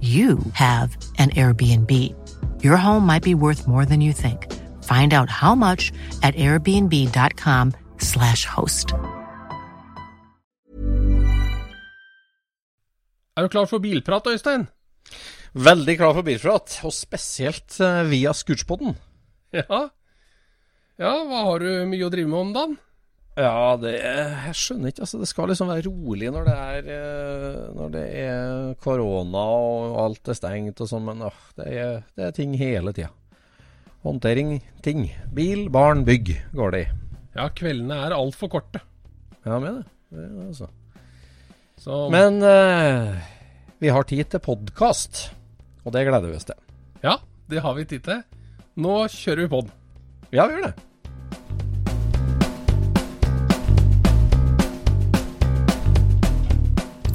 you have an Airbnb. Your home might be worth more than you think. Find out how much at airbnb.com/slash host. Er du klar for bilprat, Øystein? Veldig klar for bilprat, og spesielt eh, via Scootspoden. Ja. Ja, hva har du mye å drive med om dagen? Ja, det Jeg skjønner ikke. altså Det skal liksom være rolig når det er, eh, når det er korona og alt er stengt og sånn, men åh, det, er, det er ting hele tida. Håndtering, ting. Bil, barn, bygg går det i. Ja, kveldene er altfor korte. Ja, med det. det er altså. Så Men eh, vi har tid til podkast, og det gleder vi oss til. ja, det har vi tid til. Nå kjører vi pod. Ja, vi gjør det.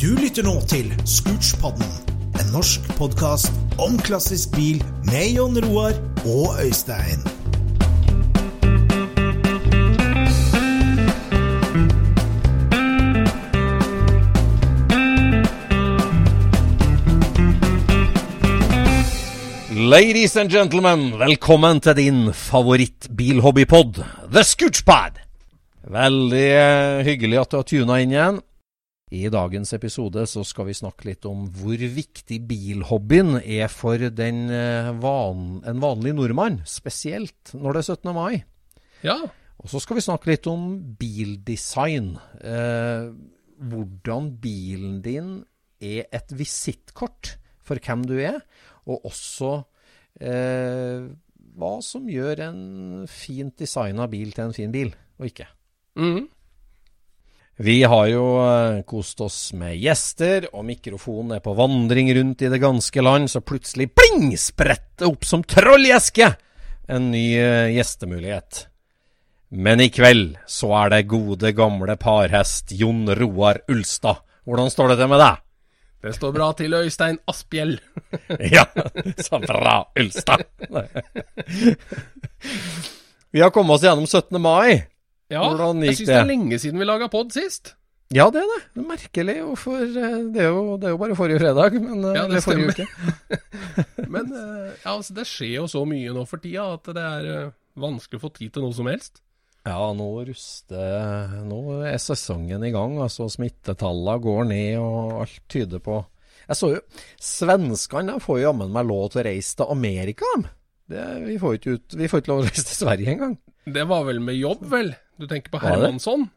Du lytter nå til Scootspodden, en norsk podkast om klassisk bil med Jon Roar og Øystein. Ladies and gentlemen, velkommen til din favorittbilhobbypod, The Scootspad. Veldig eh, hyggelig at du har tuna inn igjen. I dagens episode så skal vi snakke litt om hvor viktig bilhobbyen er for den, eh, van, en vanlig nordmann, spesielt når det er 17. mai. Ja. Og så skal vi snakke litt om bildesign. Eh, hvordan bilen din er et visittkort for hvem du er, og også eh, hva som gjør en fint designa bil til en fin bil, og ikke. Mhm. Vi har jo eh, kost oss med gjester, og mikrofonen er på vandring rundt i det ganske land, så plutselig pling spretter opp som troll i eske en ny eh, gjestemulighet. Men i kveld så er det gode, gamle parhest Jon Roar Ulstad. Hvordan står det til med deg? Det står bra til, Øystein Asphjell. Ja, så bra, Ulstad. Vi har kommet oss gjennom 17. mai. Ja, Hvordan jeg gikk syns det er lenge siden vi laga pod sist. Ja, det er det. Det er merkelig, for eh, det er jo, det er jo bare forrige fredag. Men, eh, Ja, det forrige uke. Men eh, ja, altså, det skjer jo så mye nå for tida at det er vanskelig å få tid til noe som helst. Ja, nå ruster Nå er sesongen i gang. altså Smittetallene går ned, og alt tyder på Jeg så jo Svenskene får jo jammen meg lov til å reise til Amerika, dem. Det, vi, får ikke ut, vi får ikke lov å reise til Sverige engang. Det var vel med jobb, vel? Du tenker på Hermansson?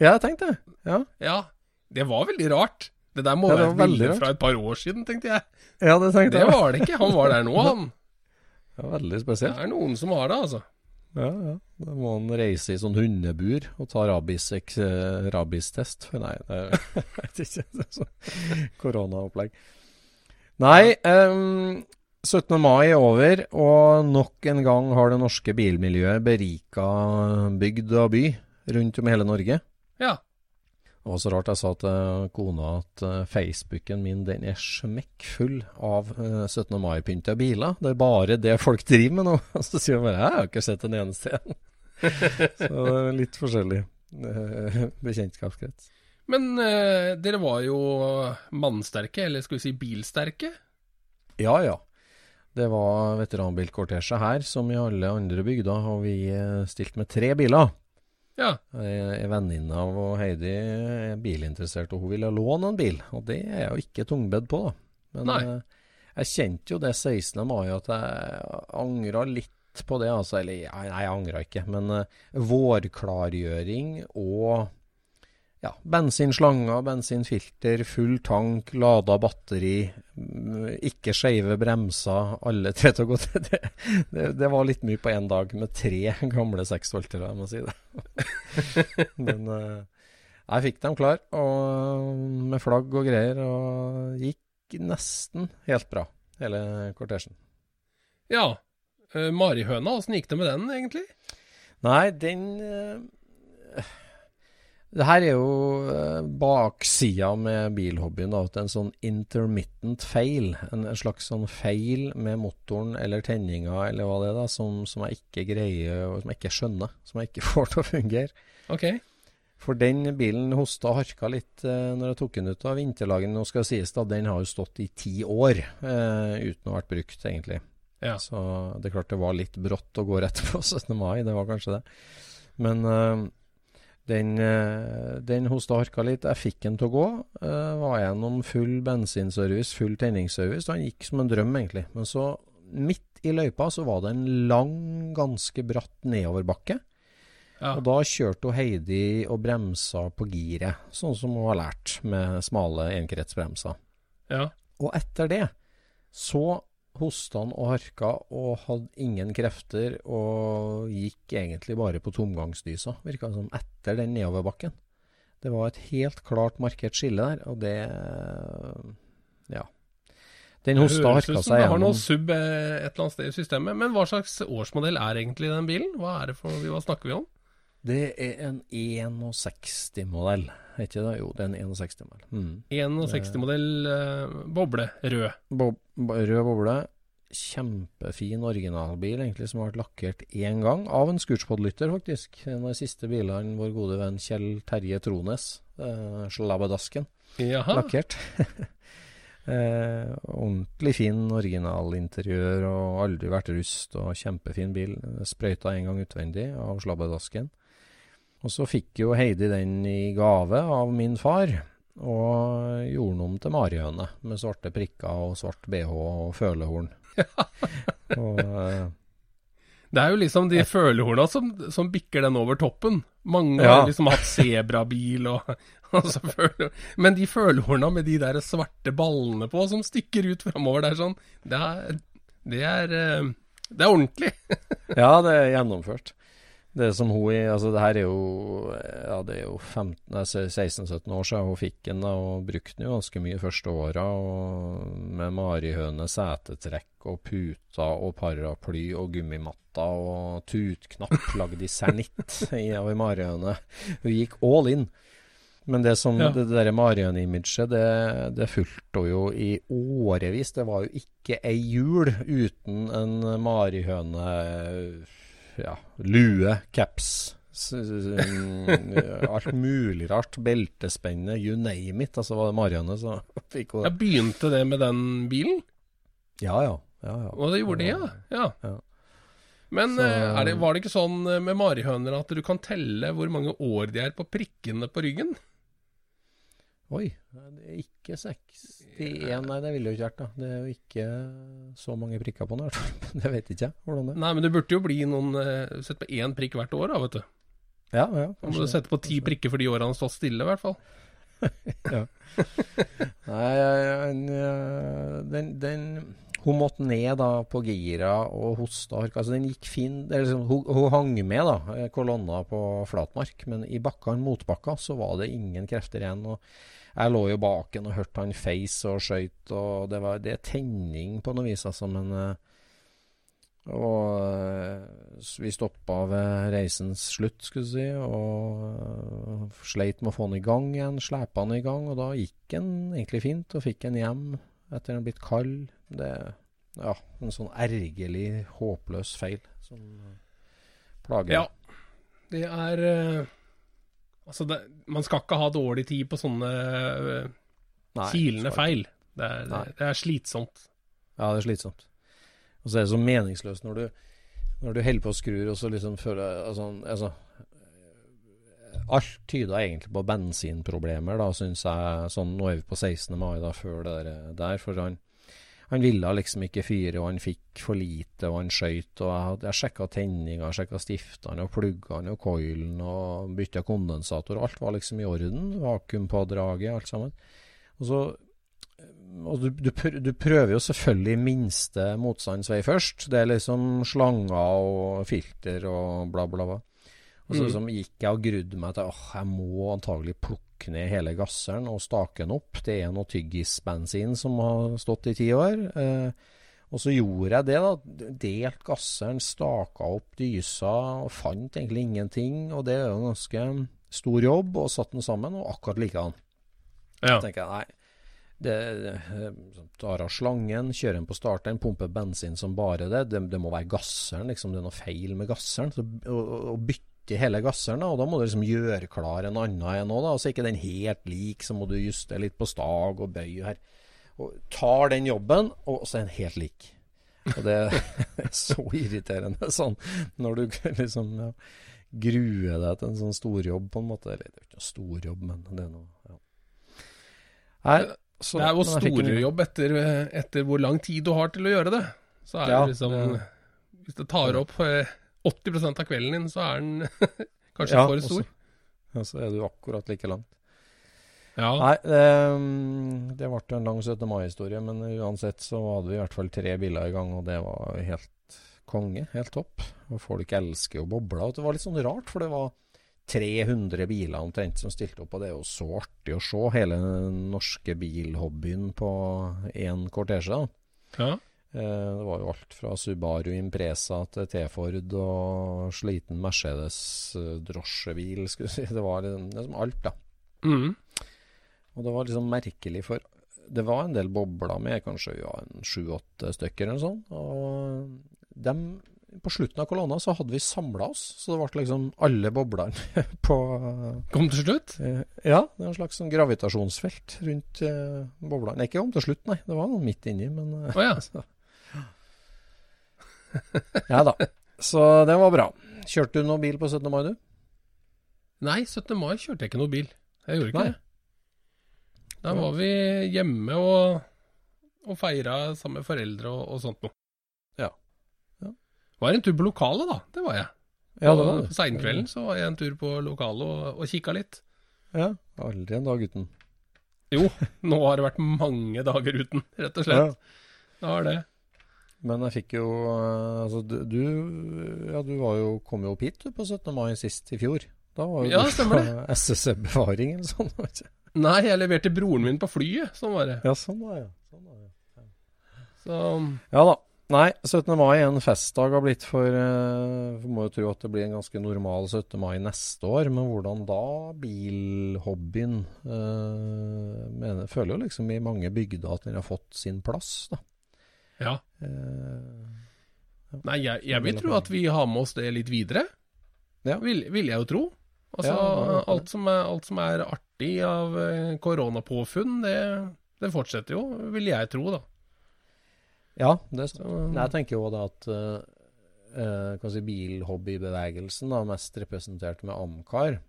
Ja, jeg tenkte det. Ja, Ja. Det var veldig rart. Det der må Ja, det være et bilde fra et par år siden, tenkte jeg. ja det tenkte Det jeg. var det ikke. Han var der nå, han. Det var veldig Det er noen som har det, altså. Ja, ja. Da må han reise i sånn hundebur og ta rabistest. Rabis. Nei, det vet ikke. Er sånn koronaopplegg. Nei, ehm, 17. mai er over, og nok en gang har det norske bilmiljøet berika bygd og by rundt om i hele Norge. Ja. Det var så rart jeg sa til kona at eh, Facebooken min den er smekkfull av eh, 17. mai-pynta biler. Det er bare det folk driver med nå. Så sier hun bare jeg har ikke sett en eneste en. så det er litt forskjellig eh, bekjentskapskrets. Men eh, dere var jo mannsterke, eller skal vi si bilsterke? Ja ja. Det var veteranbilkortesje her som i alle andre bygder, og vi stilt stilte med tre biler. Ja. Ei venninne av Heidi er bilinteressert, og hun ville låne en bil. Og det er jeg jo ikke tungbedd på, da. Men Nei. eh, jeg kjente jo det 16. mai at jeg angra litt på det. Altså, eller nei, jeg angra ikke. Men eh, vårklargjøring og ja, bensinslanger, bensinfilter, full tank, lada batteri, mm, ikke skeive bremser, alle tre til å gå til. Det, det, det var litt mye på én dag med tre gamle seksvoltere, jeg må si det. Men eh, jeg fikk dem klar, og med flagg og greier, og gikk nesten helt bra, hele kortesjen. Ja. Eh, Marihøna, åssen gikk det med den, egentlig? Nei, den eh, Det her er jo eh, baksida med bilhobbyen. At en sånn intermittent fail. En, slags sånn feil med motoren eller tenninga eller hva det er, da, som, som jeg ikke greier, og som jeg ikke skjønner. Som jeg ikke får til å fungere. Ok. For den bilen hosta og harka litt eh, når jeg tok den ut av vinterlagen. Nå skal det sies da, den har jo stått i ti år eh, uten å ha vært brukt, egentlig. Ja. Så det er klart det var litt brått å gå rett på 17. mai, det var kanskje det. Men eh, den, eh, den hosta og harka litt. Jeg fikk den til å gå. eh, var gjennom full bensinservice, full tenningsservice. Han gikk som en drøm, egentlig. Men så, midt i løypa, så var det en lang, ganske bratt nedoverbakke. Ja. Og da kjørte hun Heidi og bremsa på giret, sånn som hun har lært med smale enkretsbremser. ja. Og etter det så hosta han og harka og hadde ingen krefter og gikk egentlig bare på tomgangsdysa, virka som, etter den nedoverbakken. Det var et helt klart markert skille der, og det Ja. Den hosta harka seg det har noe sub eh, et eller annet sted i systemet. Men hva slags årsmodell er egentlig den bilen? Hva er det for Hva snakker vi om? Det er en 61-modell, er ikke det? Jo, det er en 61-modell. Mm. 61-modell eh, boble, rød. Bob, rød boble. Kjempefin originalbil, egentlig, som har vært lakkert én gang. Av en Scootspod-lytter, faktisk. En av de siste bilene vår gode venn Kjell Terje Trones, eh, Slabbedasken, lakkert. eh, ordentlig fin originalinteriør og aldri vært rust, og kjempefin bil. Sprøyta en gang utvendig av Slabbedasken. Og så fikk jo Heidi den i gave av min far, og gjorde den om til marihøne med svarte prikker og svart bh og følehorn. og, uh, Det er jo liksom de følehorna som, som bikker den over toppen. Mange Ja. har liksom hatt sebrabil og, og føle, Men de følehorna med de der svarte ballene på som stikker ut framover der sånn, det er Det er, eh, det er ordentlig. ja, det er gjennomført. Det som hun Altså, det her er jo Ja, det er jo 15 16-17 år siden hun fikk den, og brukte den jo ganske mye første åra. Med marihøne, setetrekk og puter og paraply og gummimatta og tutknapp lagd i sernitt i- av ei marihøne. Hun gikk all in. Men det som Ja. det der marihøne-imaget, det, det fulgte hun jo i årevis. Det var jo ikke ei jul uten en marihøne ja, lue, caps, alt mulig rart. Beltespenne, you name it. Altså var det Marianne, som fikk henne. Jeg begynte det med den bilen, Ja, ja. ja, ja. og det gjorde det, ja. ja. Ja. Men eh, det, var det ikke sånn eh, med marihøner at du kan telle hvor mange år de er på prikkene på ryggen? Oi, det er ikke 61 Nei, det ville jo ikke vært, da. Det er jo ikke så mange prikker på den, i hvert fall. Det vet ikke jeg hvordan det er. Nei, men det burde jo bli noen eh, Sett på én prikk hvert år, da, vet du. Ja, ja, Da må du sette på ti prikker for de årene han har stått stille, i hvert fall. Nei, jeg- jeg- den, den Hun måtte ned da på gira og hosta. Altså, den gikk fin liksom, hun, hun hang med, da, eh, kolonna på flatmark. Men i bakkene, motbakka, så var det ingen krefter igjen. og jeg lå jo bak han og hørte han feis og skøyt, og det var det er tenning på noe vis, altså. Men eh, Og eh, vi stoppa ved reisens slutt, skulle du si, og eh, sleit med å få han i gang igjen. Slepa han i gang, og da gikk han egentlig fint, og fikk han hjem etter han blitt kald. Det ja, en sånn ergerlig, håpløs feil som plager. Ja. Det er Altså, det, man skal ikke ha dårlig tid på sånne eh, Nei, kilende feil. Det er, det er slitsomt. Ja, det er slitsomt. Og så er det så meningsløst når du, når du holder på og skrur, og så liksom føler altså, altså, Alt tyda egentlig på bensinproblemer, da, syns jeg. Sånn, nå er vi på 16. mai, da, før det der. der for han, han ville liksom ikke fyre, og han fikk for lite, og han skøyt. Og jeg, jeg sjekka tenninga, sjekka stiftene, og pluggene, og coilen, og bytta kondensator. Alt var liksom i orden. Vakuumpådraget, alt sammen. Og så og du, du, du prøver jo selvfølgelig minste motstandsvei først. Det er liksom slanger og filter og bla, bla, bla. Og så Mm. liksom gikk jeg og grudde meg til åh, jeg må antagelig plukke ned hele gasseren og stake den opp. Det er noe tyggisbensin som har stått i ti år. Eh, og så gjorde jeg det, da. Delt gasseren, staka opp dysa og fant egentlig ingenting. Og det er jo en ganske stor jobb, og satt den sammen, og akkurat likedan. Ja. Så tenker jeg, nei. Det, det, tar av slangen, kjører den på starteren, pumper bensin som bare det. Det, det må være gasseren, liksom. Det er noe feil med gasseren. Så, og, og bytte hele gasseren, og da må du liksom gjøre klar en annen en òg, da. Så er ikke den helt lik, så må du justere litt på stag og bøy her. Og tar den jobben, og så er den helt lik. Og det er så irriterende sånn når du liksom ja, gruer deg til en sånn storjobb, på en måte. Eller det er ikke noe storjobb, men det er noe ja. Nei, så, Det er jo storjobb etter, etter hvor lang tid du har til å gjøre det. Så er Ja, det liksom det- Hvis det tar opp eh, 80% av kvelden din, så er den kanskje Ja, for stor. Ja, så er du akkurat like langt. Ja. Nei, det, det ble en lang 17. mai-historie, men uansett så hadde vi i hvert fall tre biler i gang, og det var helt konge. Helt topp. Og folk elsker jo bobler. Og det var litt sånn rart, for det var 300 biler omtrent som stilte opp, og det er jo så artig å se hele den norske bilhobbyen på én kortesje. ja. Eh, Det var jo alt fra Subaru Impresa til T-Ford og sliten Mercedes eh, skulle si. Det var liksom, liksom alt, da. Mm. Og det var liksom merkelig, for det var en del bobler med, kanskje ja, en sju-åtte stykker eller sånn. Og dem, på slutten av kolonna så hadde vi samla oss, så det ble liksom alle boblene på Kom til slutt? eh, Ja, det var en slags sånn gravitasjonsfelt rundt boblene. Ikke om til slutt, nei. Det var noe midt inni, men oh, ja. Ja da. Så det var bra. Kjørte du noe bil på 17. mai, du? Nei, 17. mai kjørte jeg ikke noe bil. Jeg gjorde ikke Nei. det. Da var vi hjemme og, og feira sammen med foreldre og, og sånt noe. Ja. Ja. Var en tur på lokalet, da. Det var jeg. Ja, det var På seinkvelden så var jeg en tur på lokalet og, og kikka litt. Ja, aldri en dag uten. Jo, nå har det vært mange dager uten, rett og slett. Det har det. Men jeg fikk jo eh, Altså, du, Ja, du var jo, kom jo opp hit du, på 17. mai sist i fjor. Da var jo Ja, du på SSB-befaring eller sånn. du. Nei, jeg leverte broren min på flyet. Sånn var det. Ja, sånn var det. Sånn var det. Så Ja da. Nei, 17. mai er en festdag har blitt for eh, Vi må jo tro at det blir en ganske normal 17. mai neste år, men hvordan da? Bilhobbyen eh, mener, Føler jo liksom i mange bygder at den har fått sin plass, da. Ja. Uh, Nei, jeg, jeg vil tro at vi har med oss det litt videre. Ja. Vil, vil jeg jo tro. Altså, Ja, er- alt, som er, alt som er artig av eh, koronapåfunn, det, det fortsetter jo, vil jeg tro, da. ja, det er. Jeg tenker jo da at kan si bilhobbybevegelsen, da, mest representert med Amcar,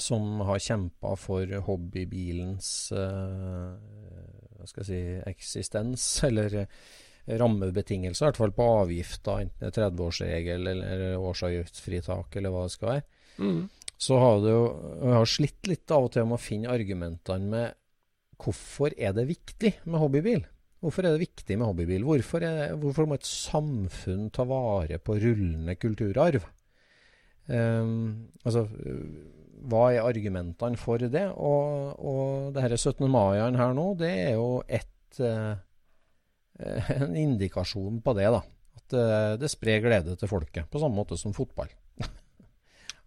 som har kjempa for hobbybilens uh, hva skal jeg si, eksistens, eller eh, rammebetingelser, i hvert fall på avgifter, enten det er 30-årsregel eller årsavgiftsfritak, eller hva det skal være. mm. Så har du jo Jeg har slitt litt av og til med å finne argumentene med hvorfor er det viktig med hobbybil? Hvorfor er det viktig med hobbybil? Hvorfor, er, hvorfor må et samfunn ta vare på rullende kulturarv? Um, altså, hva er argumentene for det? Og, og det her 17. mai-en her nå, det er jo et, eh, en indikasjon på det, da. At det, det sprer glede til folket, på samme måte som fotball.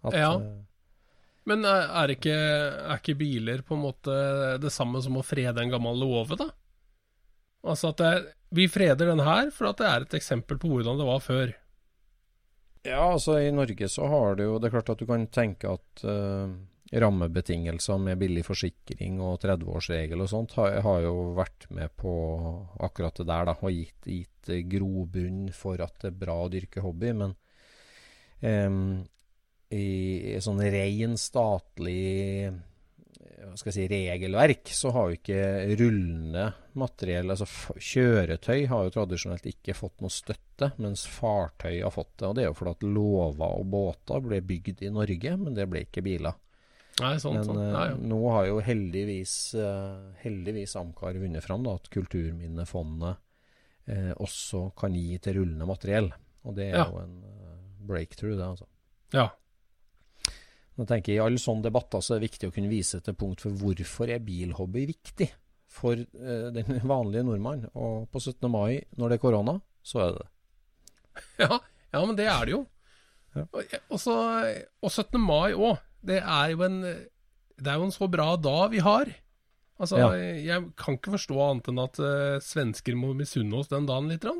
At, Ja. eh, Men er ikke, er ikke biler på en måte det samme som å frede en gammel låve, da? Altså at er- vi freder den her for at det er et eksempel på hvordan det var før. Ja, altså i Norge så har du jo Det er klart at du kan tenke at eh, rammebetingelser med billig forsikring og 30-årsregel og sånt har, har jo vært med på akkurat det der, da. Og gitt, gitt grobunn for at det er bra å dyrke hobby. Men um, i, sånn ren statlig hva skal jeg si, regelverk, så har jo ikke rullende materiell, altså kjøretøy, har jo tradisjonelt ikke fått noe støtte, mens fartøy har fått det. Og det er jo fordi at låver og båter ble bygd i Norge, men det ble ikke biler. Nei, sånn, Men sånn. Nei, Ja, ja. nå har jo heldigvis, eh, heldigvis Amcar vunnet fram da, at Kulturminnefondet eh, også kan gi til rullende materiell. Og det er Ja. jo en eh, breakthrough, det, altså. ja. Jeg tenker I alle sånne debatter så er det viktig å kunne vise til punkt for hvorfor er bilhobby viktig for eh, den vanlige nordmann. Og på 17. mai, når det er korona, så er det det. Ja, ja, men det er det jo. Ja. Og, og, så, og 17. mai òg. Det er jo en Det er jo en så bra dag vi har. Altså, Ja. Jeg kan ikke forstå annet enn at uh, svensker må misunne oss den dagen litt. Nei,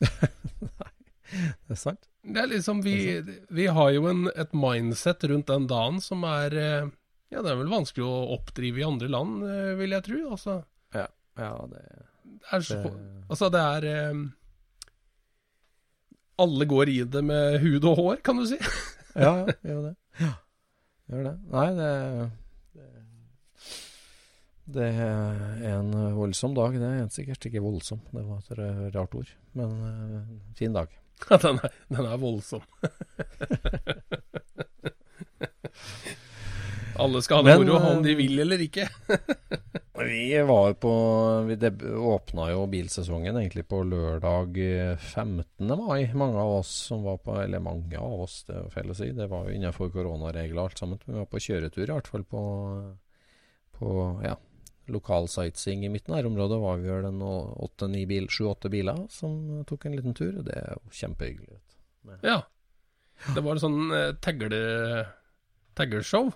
Det er sant? Det er liksom Vi, vi har jo en, et mindset rundt den dagen som er uh, Ja, det er vel vanskelig å oppdrive i andre land, uh, vil jeg tro. Altså, Ja, ja det, det er, så, det altså, det er eh, Alle går i det med hud og hår, kan du si. Ja, ja, gjør det. Ja, gjør det. Nei, det, det Det er en voldsom dag. Det er sikkert ikke voldsom, det var et rart ord. Men uh, fin dag. den, er, den er voldsom. Alle skal ha det moro, om de eh, vil eller ikke. Vi var på Vi åpna jo bilsesongen egentlig på lørdag eh, 15. mai. Mange av oss som var på Eller mange av oss, det er feil å si. Det var jo innenfor koronaregler alt sammen. Vi var på kjøretur, i hvert fall på, på ja, lokal sightseeing i mitt nærområde. Var vi vel en åtte-ni bil, biler som tok en liten tur. Det er jo kjempehyggelig. Ja. Det var en sånn eh, tegle, tagleshow.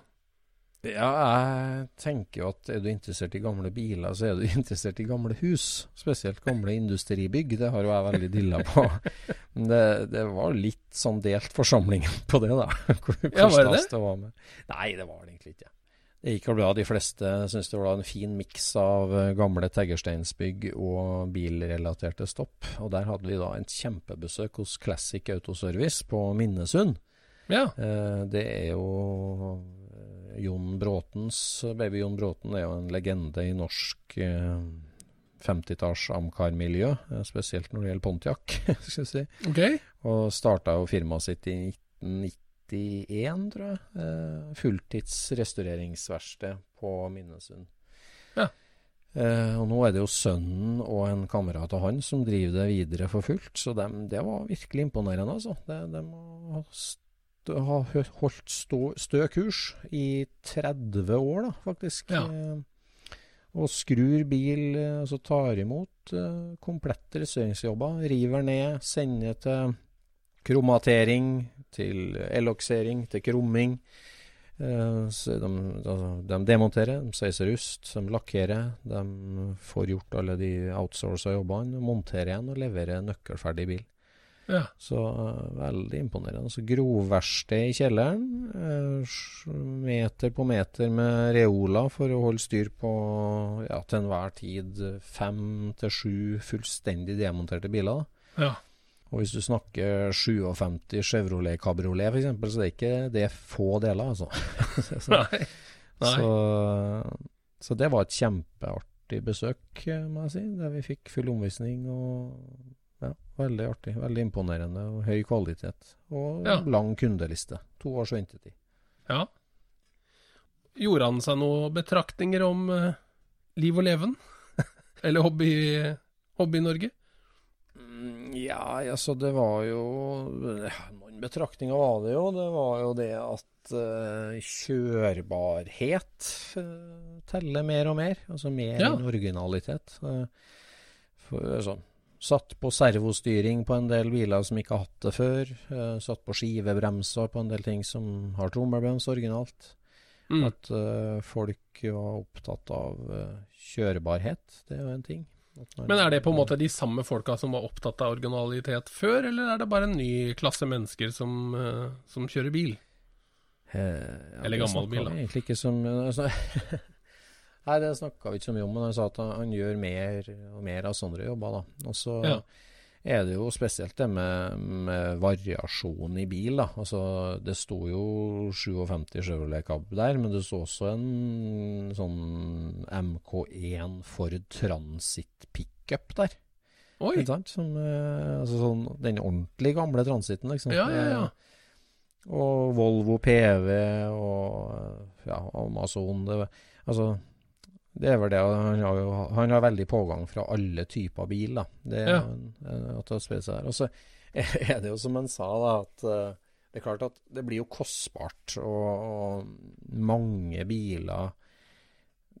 Ja, jeg tenker jo at er du interessert i gamle biler, så er du interessert i gamle hus. Spesielt gamle industribygg. Det har jo jeg veldig dilla på. Men det, det var litt sånn delt forsamling på det, da. Hvor, Ja, var det det? var. Nei, det var det egentlig ikke. Det gikk vel bra. De fleste syntes det var en fin miks av eh, gamle teglsteinsbygg og bilrelaterte stopp. Og der hadde vi da en kjempebesøk hos Classic Autoservice på Minnesund. Ja. Eh, det er jo Jon Bråtens Baby Jon Bråten er jo en legende i norsk eh, 50-talls Amcar-miljø, eh, spesielt når det gjelder Pontiac, skal vi si. Ok. Og starta jo firmaet sitt i 1991, tror jeg. Eh, fulltids restaureringsverksted på Minnesund. Ja. Eh, og nå er det jo sønnen og en kamerat av han som driver det videre for fullt, så dem, det var virkelig imponerende, altså. Det, de må har holdt stå, stø kurs i 30 år, da, faktisk. Ja. Eh, og skrur bil, og altså tar imot eh, komplette restaureringsjobber. River ned, sender til kromatering, til eloksering, til krumming. Eh, så de, altså, de demonterer, de sveiser rust, de lakkerer. De får gjort alle de outsourca jobbene, monterer igjen og leverer nøkkelferdig bil. Ja. Så uh, veldig imponerende. Så grovverksted i kjelleren. Uh, meter på meter med reola for å holde styr på ja, til enhver tid fem til sju fullstendig demonterte biler. ja. Og hvis du snakker 57 Chevrolet Cabriolet f.eks., så det er ikke det få deler, altså. så, Nei. Nei. så, så det var et kjempeartig besøk, eh, må jeg si. Der vi fikk full omvisning og ja, veldig artig. Veldig imponerende og høy kvalitet. Og Ja. lang kundeliste. To års ventetid. Ja. Gjorde han seg noen betraktninger om uh, liv og leven? Eller hobby, hobby Norge? Mm, Ja, altså det var jo Noen betraktninger var det jo. Det var jo det at uh, kjørbarhet uh, teller mer og mer. Altså mer Ja. enn originalitet. Uh, for, sånn. Satt på servostyring på en del biler som ikke har hatt det før. Uh, satt på skivebremser på en del ting som har trommelbrems originalt. Mm. At uh, folk var opptatt av uh, kjørbarhet, det er jo en ting. Men er det på en måte de samme folka som var opptatt av originalitet før, eller er det bare en ny klasse mennesker som, eh, som kjører bil? Eh, ja, Eller gammel bil, da. Egentlig ikke som altså, Nei, det snakka vi ikke så mye om, men han sa at han, han gjør mer og mer av sånne jobber, da. Og så Ja. er det jo spesielt det med, med variasjon i bil, da. Altså, det sto jo 57 Chevrolet Cab der, men det sto også en sånn MK1 Ford Transit pickup der. Oi! Ikke sant? Som, eh, altså sånn, den ordentlig gamle transiten, liksom. Ja, ja, ja. Og Volvo PV og ja, Amazon. Det, altså, det er vel det. Han har jo han har veldig pågang fra alle typer bil. da. Det er Ja. at. Og så er det jo som han sa, da, at eh, det er klart at det blir jo kostbart. Og, og mange biler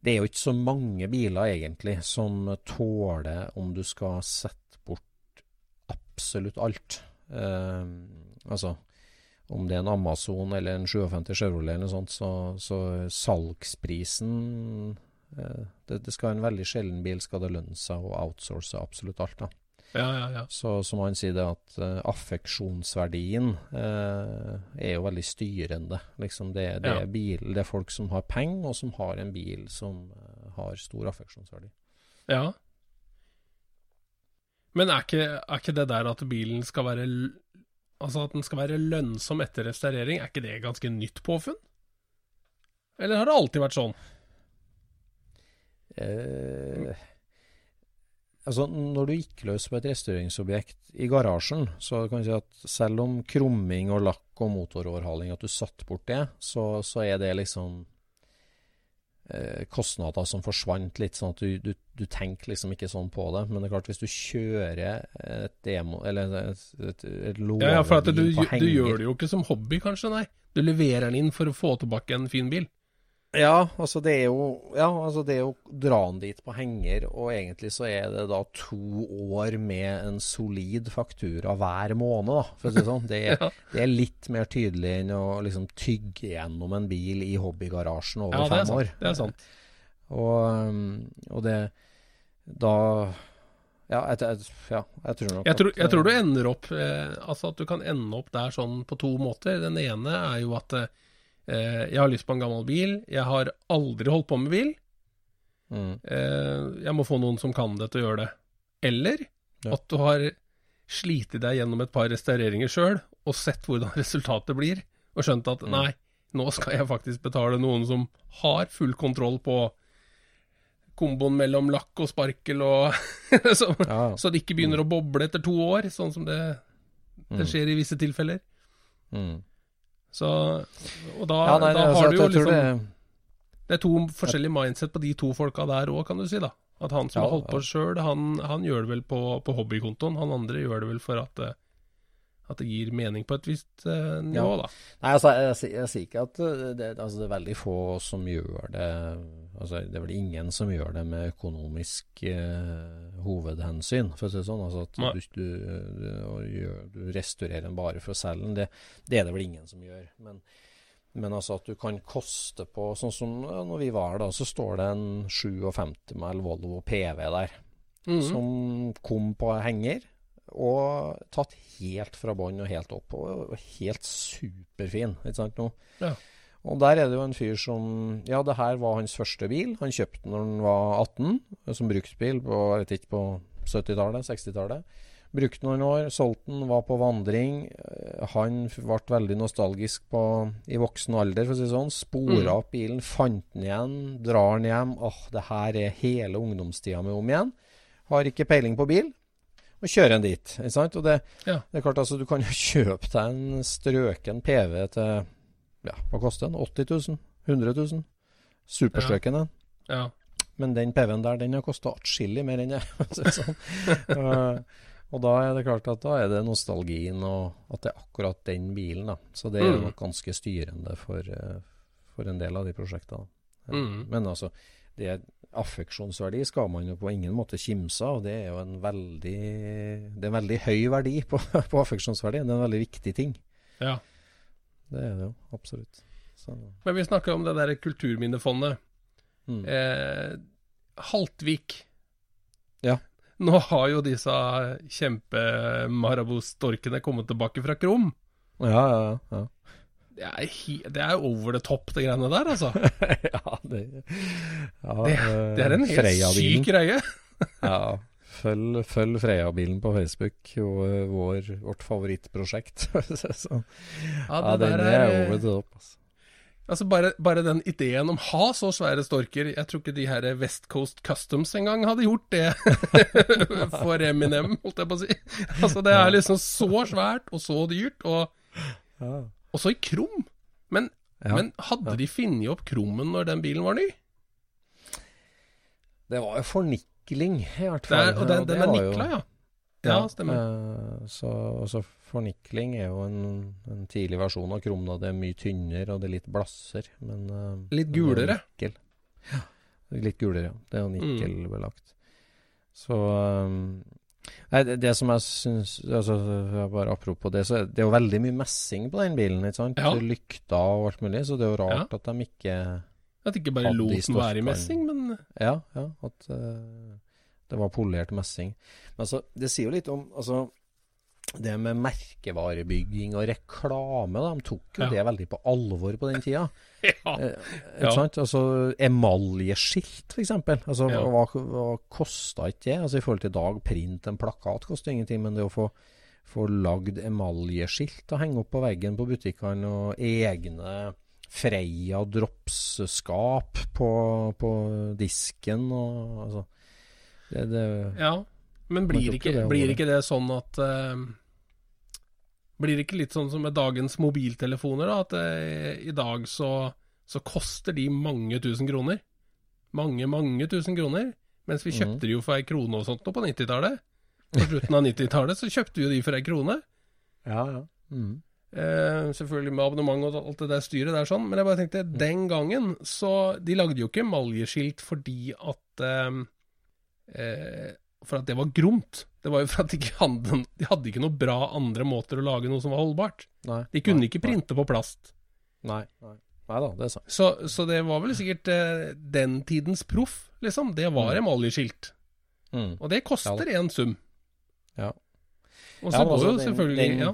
Det er jo ikke så mange biler egentlig som tåler om du skal sette bort absolutt alt. Eh, altså om det er en Amazon eller en 57 Chevrolet eller noe sånt, så, så salgsprisen det, det skal en veldig sjelden bil skal det lønne seg å outsource absolutt alt. da. Ja, ja, ja. Så som han sier det at uh, affeksjonsverdien uh, er jo veldig styrende. Liksom det, det, er bil, det er folk som har penger, og som har en bil som uh, har stor affeksjonsverdi. ja. Men er ikke, er ikke det der at bilen skal være Altså at den skal være lønnsom etter restaurering, er ikke det ganske nytt påfunn? Eller har det alltid vært sånn? Eh, altså, når du gikk løs på et restaureringsobjekt i garasjen, så kan du si at selv om krumming og lakk og motoroverhaling, at du satte bort det, så, så er det liksom eh, kostnader som forsvant litt, sånn at du, du, du tenker liksom ikke sånn på det. Men det er klart, hvis du kjører et demo, eller et, et, et Ja, ja, for at du, du gjør det jo ikke som hobby, kanskje, nei. Du leverer den inn for å få tilbake en fin bil. Ja, altså det er jo Ja, altså det er jo dra han dit på henger, og egentlig så er det da to år med en solid faktura hver måned, da, for å si det sånn. Det er, Ja. det er litt mer tydelig enn å liksom tygge gjennom en bil i hobbygarasjen over Ja, fem sant, år. Ja, Det er sant. Og, um, og det Da Ja, jeg, jeg, ja, jeg tror nok Jeg tror, jeg tror du eh, ender opp eh, Altså at du kan ende opp der sånn på to måter. Den ene er jo at eh, jeg har lyst på en gammel bil. Jeg har aldri holdt på med bil. mm, Eh, jeg må få noen som kan det til å gjøre det. Eller Ja. at du har slitt deg gjennom et par restaureringer sjøl og sett hvordan resultatet blir, og skjønt at Mm. nei, nå skal jeg faktisk betale noen som har full kontroll på komboen mellom lakk og sparkel og så, ja, så det ikke begynner å boble etter to år, sånn som det, det mm, skjer i visse tilfeller. mm. Så, og da, Ja, nei, da altså, har du jo liksom det- Det er to forskjellige mindset på de to folka der òg, kan du si. da At han som Ja, har holdt på sjøl, han, han gjør det vel på, på hobbykontoen. Han andre gjør det vel for at, det- at det gir mening på et visst eh, nivå, Ja. da. Nei, altså, jeg, sier- jeg sier ikke at uh, det, altså, det er veldig få som gjør det altså, Det er vel ingen som gjør det med økonomisk eh, hovedhensyn, for å si det sånn. Altså at du, du, du, gjør, du restaurerer den bare for å selge den, det, det er det vel ingen som gjør. Men, men altså at du kan koste på Sånn som ja, når vi var da, så står det en 57 mil Volvo PV der Mhm. som kom på henger, og tatt helt fra bånn og helt opp. Og og helt superfin, ikke sant nå. Ja. Og der er det jo en fyr som Ja, det her var hans første bil. Han kjøpte den når han var 18, som bruktbil på, jeg vet ikke, på 70-tallet, 60-tallet. Brukte noen år, solgte den, var på vandring. Eh, Han ble veldig nostalgisk på, i voksen alder, for å si det sånn. Spora Mm. opp bilen, fant den igjen, drar den hjem. Åh, det her er hele ungdomstida mi om igjen. Har ikke peiling på bil, og kjører en dit. Ikke sant? Og det, Ja. det er klart, altså, du kan jo kjøpe deg en strøken PV til ja, hva koster den? 80 000? 100 000? Superstrøken den. Ja. Men den PV-en der, den har kosta atskillig mer enn det. sånn. uh, og da er det klart at da er det nostalgien og at det er akkurat den bilen, da. Så det er Mm. nok ganske styrende for, eh, for en del av de prosjektene. Mm. Men altså, det affeksjonsverdi skal man jo på ingen måte kimse av. Det er jo en veldig, det er en veldig høy verdi på, på affeksjonsverdi. Det er en veldig viktig ting. Ja. Det er det jo, absolutt. Så, Men vi snakker om det der Kulturminnefondet. mm. Eh, Haltvik. Ja. Nå har jo disse kjempemarabostorkene kommet tilbake fra Krom. Ja, ja, ja. Det er, det er over the top, det greiene der, altså. ja, det, ja Det, det er en helt Freia-bilen. syk greie. Ja, følg, følg Freia-bilen på Facebook, jo, eh, vår, vårt favorittprosjekt. Så, Ja, ja, den er er over the top, altså. Altså bare, bare den ideen om ha så svære storker Jeg tror ikke de her West Coast Customs engang hadde gjort det for Eminem, holdt jeg på å si. Altså Det er liksom så svært og så dyrt, og, og så i krum. Men, Ja. men hadde de funnet opp krummen når den bilen var ny? Det var jo fornikling, i hvert fall. er, og den, den, den er nikla, ja. Ja, stemmer. eh, Så, så fornikling er jo en, en tidlig versjon av krumna. Det er mye tynnere, og det er litt blasser. Men, eh, Litt er gulere. Ja, litt gulere, ja. Det er jo Mm. nikkelbelagt. Så um, Nei, det, det som jeg syns altså, Bare apropos det, så det er jo veldig mye messing på den bilen. ikke sant? Ja. Lykter og alt mulig. Så det er jo rart at de ikke At ikke bare lot den være i messing, men Ja, ja at uh, det var polert messing. Men altså, det sier jo litt om altså, det med merkevarebygging og reklame. Da, de tok jo Ja. det veldig på alvor på den tida. ja. Eh, Ja. Sant? Altså, emaljeskilt, f.eks. Altså, Ja. Hva, hva kosta ikke det? Altså, I forhold til i dag, print en plakat koster ingenting, men det å få, få lagd emaljeskilt og henge opp på veggen på butikkene, og egne Freia dropsskap på, på disken og altså det, det, Ja, men blir ikke, det blir ikke det sånn at uh, Blir det ikke litt sånn som med dagens mobiltelefoner, da? At uh, i dag så, så koster de mange tusen kroner. Mange, mange tusen kroner. Mens vi kjøpte kjøpte de jo for ei krone og sånt nå på 90-tallet. På slutten av 90-tallet så kjøpte vi jo de for ei krone. Ja, ja. Mm. Eh, selvfølgelig med abonnement og alt det der styret der sånn, men jeg bare tenkte den gangen så De lagde jo ikke maljeskilt fordi at uh, uh, For at det var gromt. Det var jo for at de ikke hadde De hadde ikke noe bra andre måter å lage noe som var holdbart. Nei, De kunne nei, ikke printe på plast. Nei, nei. nei da, det er sant. Så, så det var vel sikkert den tidens proff, liksom. Det var Mm. emaljeskilt. Mm. Og det koster en sum. Ja. Og så ja, går altså, jo selvfølgelig den- ja.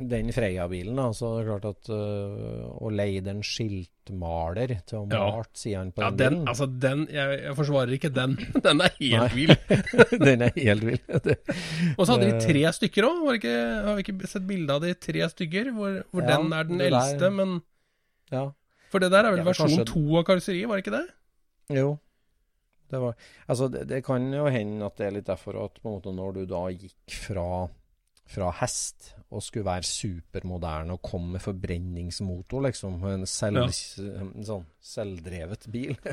Den Freia-bilen, da, så er det klart at uh, å leie den skiltmaler til å Ja. male sidene på ja, den, den, bilen altså den jeg, jeg forsvarer ikke den. Den er helt vill. Den er helt vill. Og så hadde de tre stykker òg, har vi ikke sett bilde av de tre stykker? Hvor, hvor Ja, den er den eldste, der- men Ja, For det der er vel Ja, versjon kanskje- to av karosseriet, var det ikke det? jo. Det var Altså, det, det kan jo hende at det er litt derfor at på en måte når du da gikk fra fra hest og skulle være supermoderne og komme med forbrenningsmotor, liksom. En, selv, ja. sånn selvdrevet bil.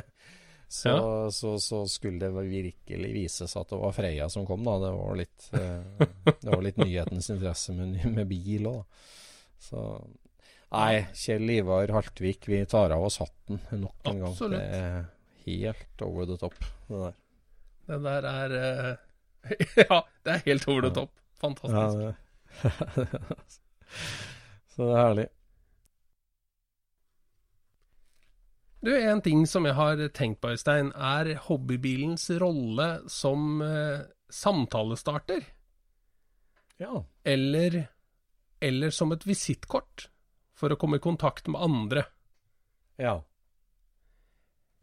Så, Ja. så, så skulle det virkelig vises at det var Freia som kom, da. Det var litt, eh, det var litt nyhetens interesse med, med bil òg, da. Så Nei, Kjell Ivar Haltvik, vi tar av oss hatten nok en gang. Absolutt. Det er helt over the top, det der. Det der er eh, Ja, det er helt over the top. Fantastisk. Ja, det. Så det er herlig. Du, en ting som jeg har tenkt på, Øystein, er hobbybilens rolle som eh, samtalestarter. Ja. Eller, eller som et visittkort for å komme i kontakt med andre. Ja.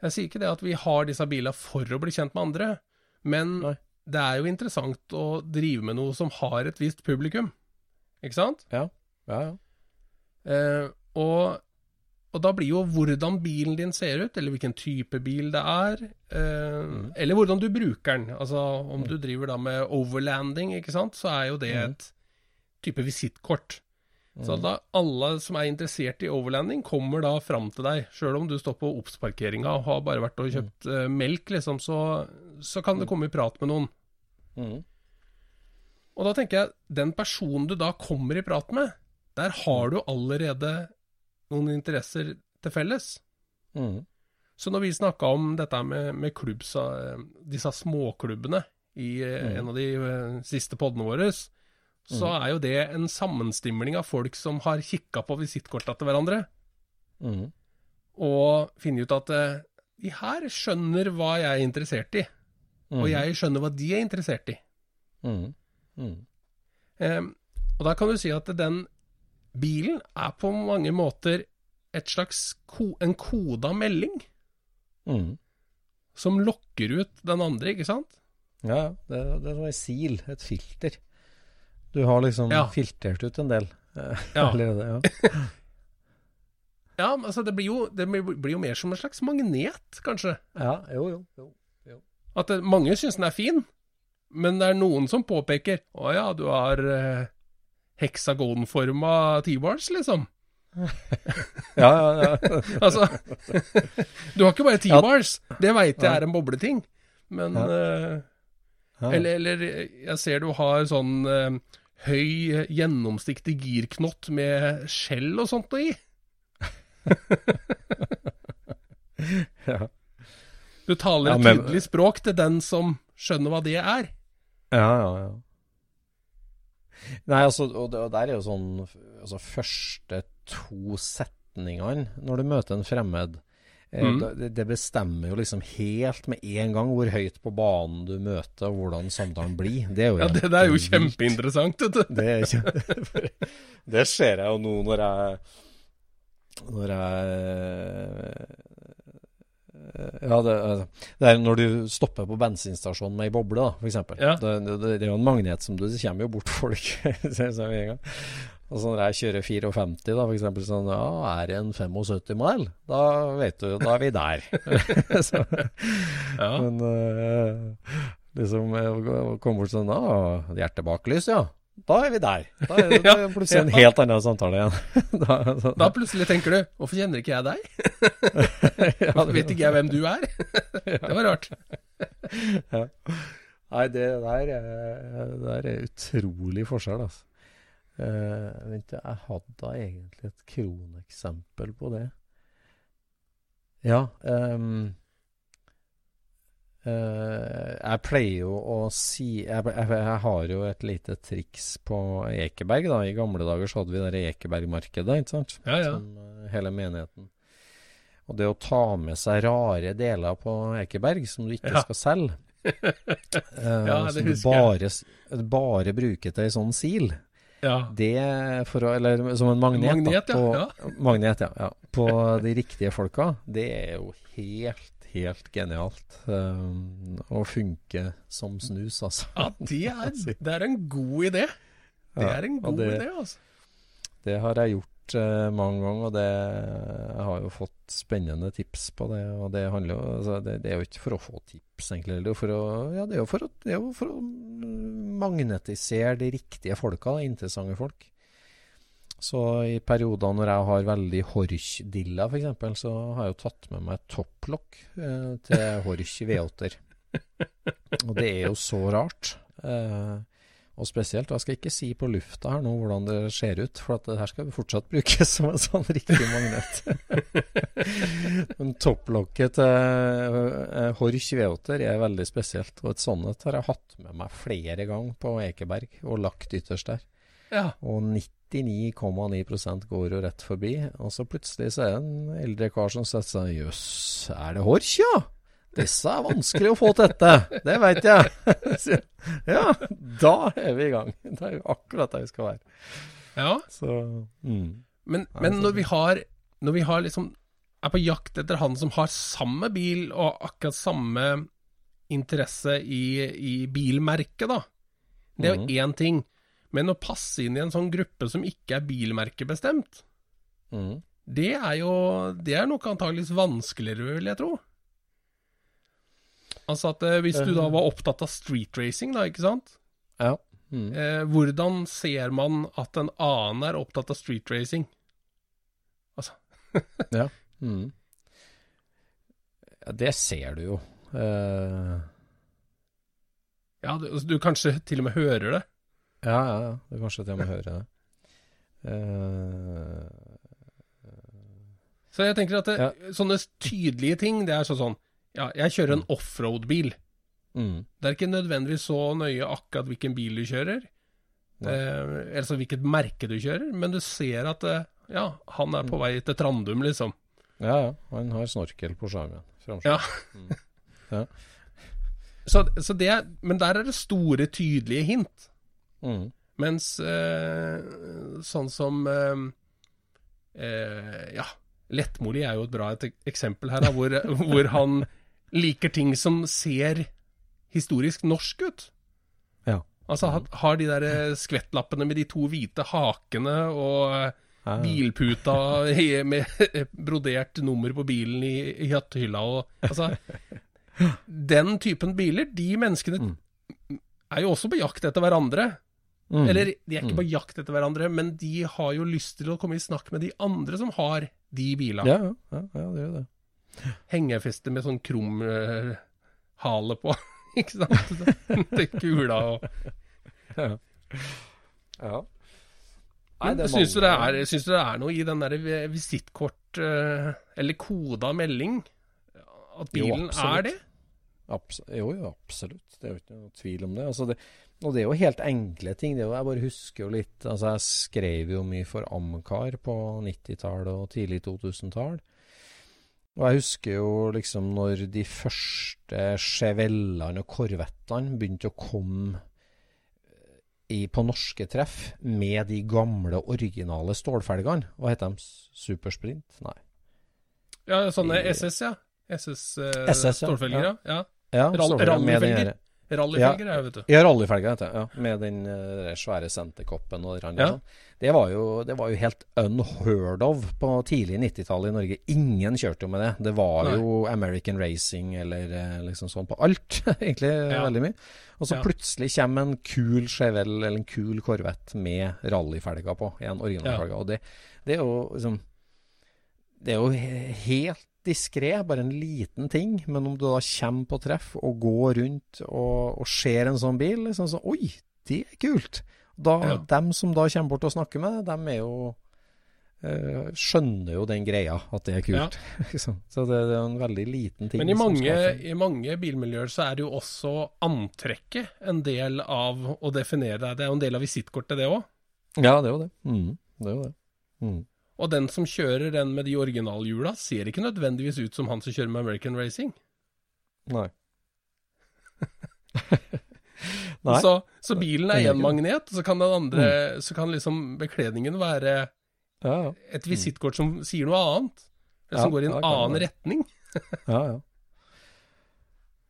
Jeg sier ikke det at vi har disse bilene for å bli kjent med andre, men Nei. Det er jo interessant å drive med noe som har et visst publikum. Ikke sant? Ja, ja. Eh, og, og da blir jo hvordan bilen din ser ut, eller hvilken type bil det er, eh, Mm. eller hvordan du bruker den. Altså om du driver da med overlanding, ikke sant, så er jo det Mm. et type visittkort. Så da alle som er interessert i overlanding, kommer da fram til deg. Sjøl om du står på Obs-parkeringa og har bare vært og kjøpt uh, melk, liksom, så, så kan du komme i prat med noen. Mm. Og da tenker jeg, den personen du da kommer i prat med, der har du allerede noen interesser til felles. Mm. Så når vi snakka om dette med, med klubbs, eh, disse småklubbene i eh, Mm. en av de siste podene våre, så er jo det en sammenstimling av folk som har kikka på visittkorta til hverandre, Mm. og funnet ut at eh, de her skjønner hva jeg er interessert i, og jeg skjønner hva de er interessert i. Mm. Mm. Eh, og da kan du si at den bilen er på mange måter et slags ko en koda melding Mm. som lokker ut den andre, ikke sant? Ja, ja. Det, det er et sil, et filter. Du har liksom Ja. filtrert ut en del eh, Ja. allerede. Ja. Ja, men altså det blir, jo, det blir jo mer som en slags magnet, kanskje. ja, jo, jo. jo. At det, mange syns den er fin, men det er noen som påpeker Å ja, du har eh, heksagonforma T-bars, liksom. Ja, ja, ja. Altså Du har ikke bare T-bars, det veit jeg er en bobleting, men eh. Eller, eller jeg ser du har sånn eh, høy, gjennomsiktig girknott med skjell og sånt i. Ja. Du taler Ja, et men- tydelig språk til den som skjønner hva det er. Ja, ja, ja. Nei, altså, og, det, og der er jo sånn Altså, første to setningene når du møter en fremmed eh, Mm. det, det bestemmer jo liksom helt med en gang hvor høyt på banen du møter, og hvordan samtalen blir. Det er jo Ja, Det, det er jo kjempeinteressant, vet du. Det, det ser jeg jo nå når jeg Når jeg Ja, det, det er når du stopper på bensinstasjonen med ei boble, da, f.eks. Ja. Det, det, det er jo en magnet som du Det kommer jo bort folk ser jeg med en gang. Og så når jeg kjører 54, da, f.eks. sånn Ja, er det en 75 mile? Da vet du, da er vi der. så, Ja. men uh, liksom å komme bort sånn Ja, hjertebaklys, ja. Da er vi der. Da er det, det er plutselig en helt annen samtale igjen. da, så, Da plutselig tenker du 'Hvorfor kjenner ikke jeg deg?' ja, Hvorfor vet ikke jeg hvem du er? Det var rart. Nei, det der er, det der er utrolig forskjell, altså. Eh, vent, jeg hadde da egentlig et kroneksempel på det. Ja. Um, Uh, jeg pleier jo å si jeg, jeg, jeg har jo et lite triks på Ekeberg. da I gamle dager så hadde vi det Ekebergmarkedet, ikke sant? Ja, ja. Som uh, hele menigheten. Og det å ta med seg rare deler på Ekeberg som du ikke Ja. skal selge uh, Ja, det Som du bare, bare bruker til ei sånn sil. Ja. Det for å Eller som en magnet. Magnet, da, på, ja. Magnet, ja, ja. På de riktige folka. Det er jo helt, helt genialt. Um, å funke som snus, altså. ja det, er, det er en god idé. Det er en god det, idé, altså. Det har jeg gjort eh, mange ganger, og det, jeg har jo fått spennende tips på det. Og det handler jo altså, det, det er jo ikke for å få tips, egentlig. Det er jo for å, ja, det er jo for å, det er jo for å mm, magnetisere de riktige folka, interessante folk. Så i perioder når jeg har veldig Horch-dilla, f.eks., så har jeg jo tatt med meg topplokk eh, til Horch V8-er. Og det er jo så rart. Eh, og spesielt, og jeg skal ikke si på lufta her nå hvordan det ser ut, for at det her skal fortsatt brukes som en sånn riktig magnet. Men topplokket til uh, Horch V8-er er veldig spesielt, og et sånt har jeg hatt med meg flere ganger på Ekeberg og lagt ytterst der. Ja. Og 99,9% går jo rett forbi. Og så plutselig så er det en eldre kar som setter seg Jøss, er det Horch, ja? Disse er vanskelig å få til dette, det veit jeg. Ja, da er vi i gang. Det er jo akkurat der vi skal være. ja. Så mm. Men, men når vi har Når vi har liksom er på jakt etter han som har samme bil og akkurat samme interesse i, i bilmerket, da. Det er jo én mm. ting. Men å passe inn i en sånn gruppe som ikke er bilmerkebestemt, Mm. det er jo Det er nok antageligvis vanskeligere, vil jeg tro. Altså at eh, hvis du da var opptatt av street racing, da, ikke sant. Ja. Mm. Eh, hvordan ser man at en annen er opptatt av street racing? Altså ja. Mm. ja. Det ser du jo. Eh, Ja, du, du kanskje til og med hører det. ja, ja, ja. Du kanskje til og med hører det. Eh, Så jeg tenker at det, sånne tydelige ting, det er sånn sånn Ja, jeg kjører en offroad-bil. Mm. Det er ikke nødvendigvis så nøye akkurat hvilken bil du kjører, eh, altså hvilket merke du kjører, men du ser at eh, ja, han er på vei til Trandum, liksom. Ja, ja. Han har snorkel på skjermen. Ja. Ja. Så, så det er, men der er det store, tydelige hint. Mm. Mens eh, sånn som eh, eh, Ja, Lettmoli er jo et bra et eksempel her, da, hvor, hvor han liker ting som ser historisk norsk ut. Ja. Altså har, de der eh, skvettlappene med de to hvite hakene og eh, ja. bilputa med brodert nummer på bilen i, i hyttehylla og Altså Den typen biler, de menneskene er jo også på jakt etter hverandre. Mm. Eller de er ikke på jakt etter hverandre, men de har jo lyst til å komme i snakk med de andre som har de bilene. ja, ja, ja, ja, det er det. Hengefeste med sånn krum eh, hale på, ikke sant? Til kula og Ja. Men Syns du, det er- syns du det er noe i den der visittkort eh, eller koda melding? At bilen jo, er det? Abs jo, jo, absolutt. Det er jo ikke noe tvil om det. Altså det. Og det er jo helt enkle ting. Det er jo, jeg bare husker jo litt Altså, jeg skrev jo mye for Amcar på 90-tallet og tidlig 2000-tall. Og jeg husker jo liksom når de første Chevellene og Corvettene begynte å komme i, på norske treff med de gamle, originale stålfelgene. Hva heter de? Supersprint? Nei. Ja, sånne I- SS, ja. SS, eh, SS, ja. ja. ja. Ja, Rall- rallyfelger. ja, vet du. Ja, rallyfelger vet du. Ja, med den uh, svære senterkoppen og det. Ja. sånn. Det, var jo, det var jo helt unheard of på tidlig 90-tallet i Norge. Ingen kjørte jo med det. Det var Nei. jo American Racing eller eh, liksom sånn på alt, egentlig. Ja. Veldig mye. Og så plutselig kommer en kul Chevelle eller en kul Corvette med rallyfelger på. En originalfelge. Og det, det er jo liksom Det er jo helt diskré, bare en liten ting. Men om du da kommer på treff og går rundt og, og ser en sånn bil, liksom så Oi, det er kult! Da, Ja. Dem som da kommer bort og snakker med deg, dem er jo eh, skjønner jo den greia, at det er kult. Liksom. så det, det er en veldig liten ting. Men i mange, i mange bilmiljøer så er det jo også antrekket en del av å definere deg. Det er jo en del av visittkortet, det òg. Ja, det er jo det. Mm, det er jo det. Mm. Og den som kjører den med de originalhjula, ser ikke nødvendigvis ut som han som kjører med American Racing. Nei. Nei. Så, så bilen er én magnet, og så kan den andre Så kan liksom bekledningen være Ja, ja. et visittkort som sier noe annet. Eller som Ja, går i en annen det retning. Ja, ja.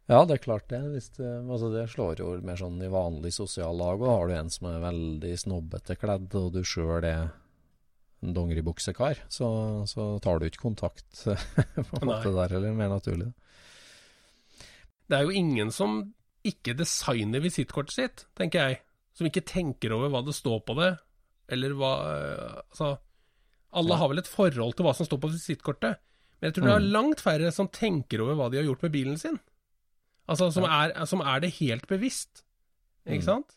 Ja, det er klart det. Hvis det, altså det slår jo mer sånn i vanlig sosiallag. Og har du en som er veldig snobbete kledd, og du sjøl er en dongeribuksekar, så, så tar du ikke kontakt på en måte der, eller mer naturlig. Det er jo ingen som ikke designer visittkortet sitt, tenker jeg. Som ikke tenker over hva det står på det, eller hva øh, Altså, alle Ja. har vel et forhold til hva som står på visittkortet, men jeg tror det er Mm. langt færre som tenker over hva de har gjort med bilen sin. Altså, som, er, som er det helt bevisst, ikke Mm. sant?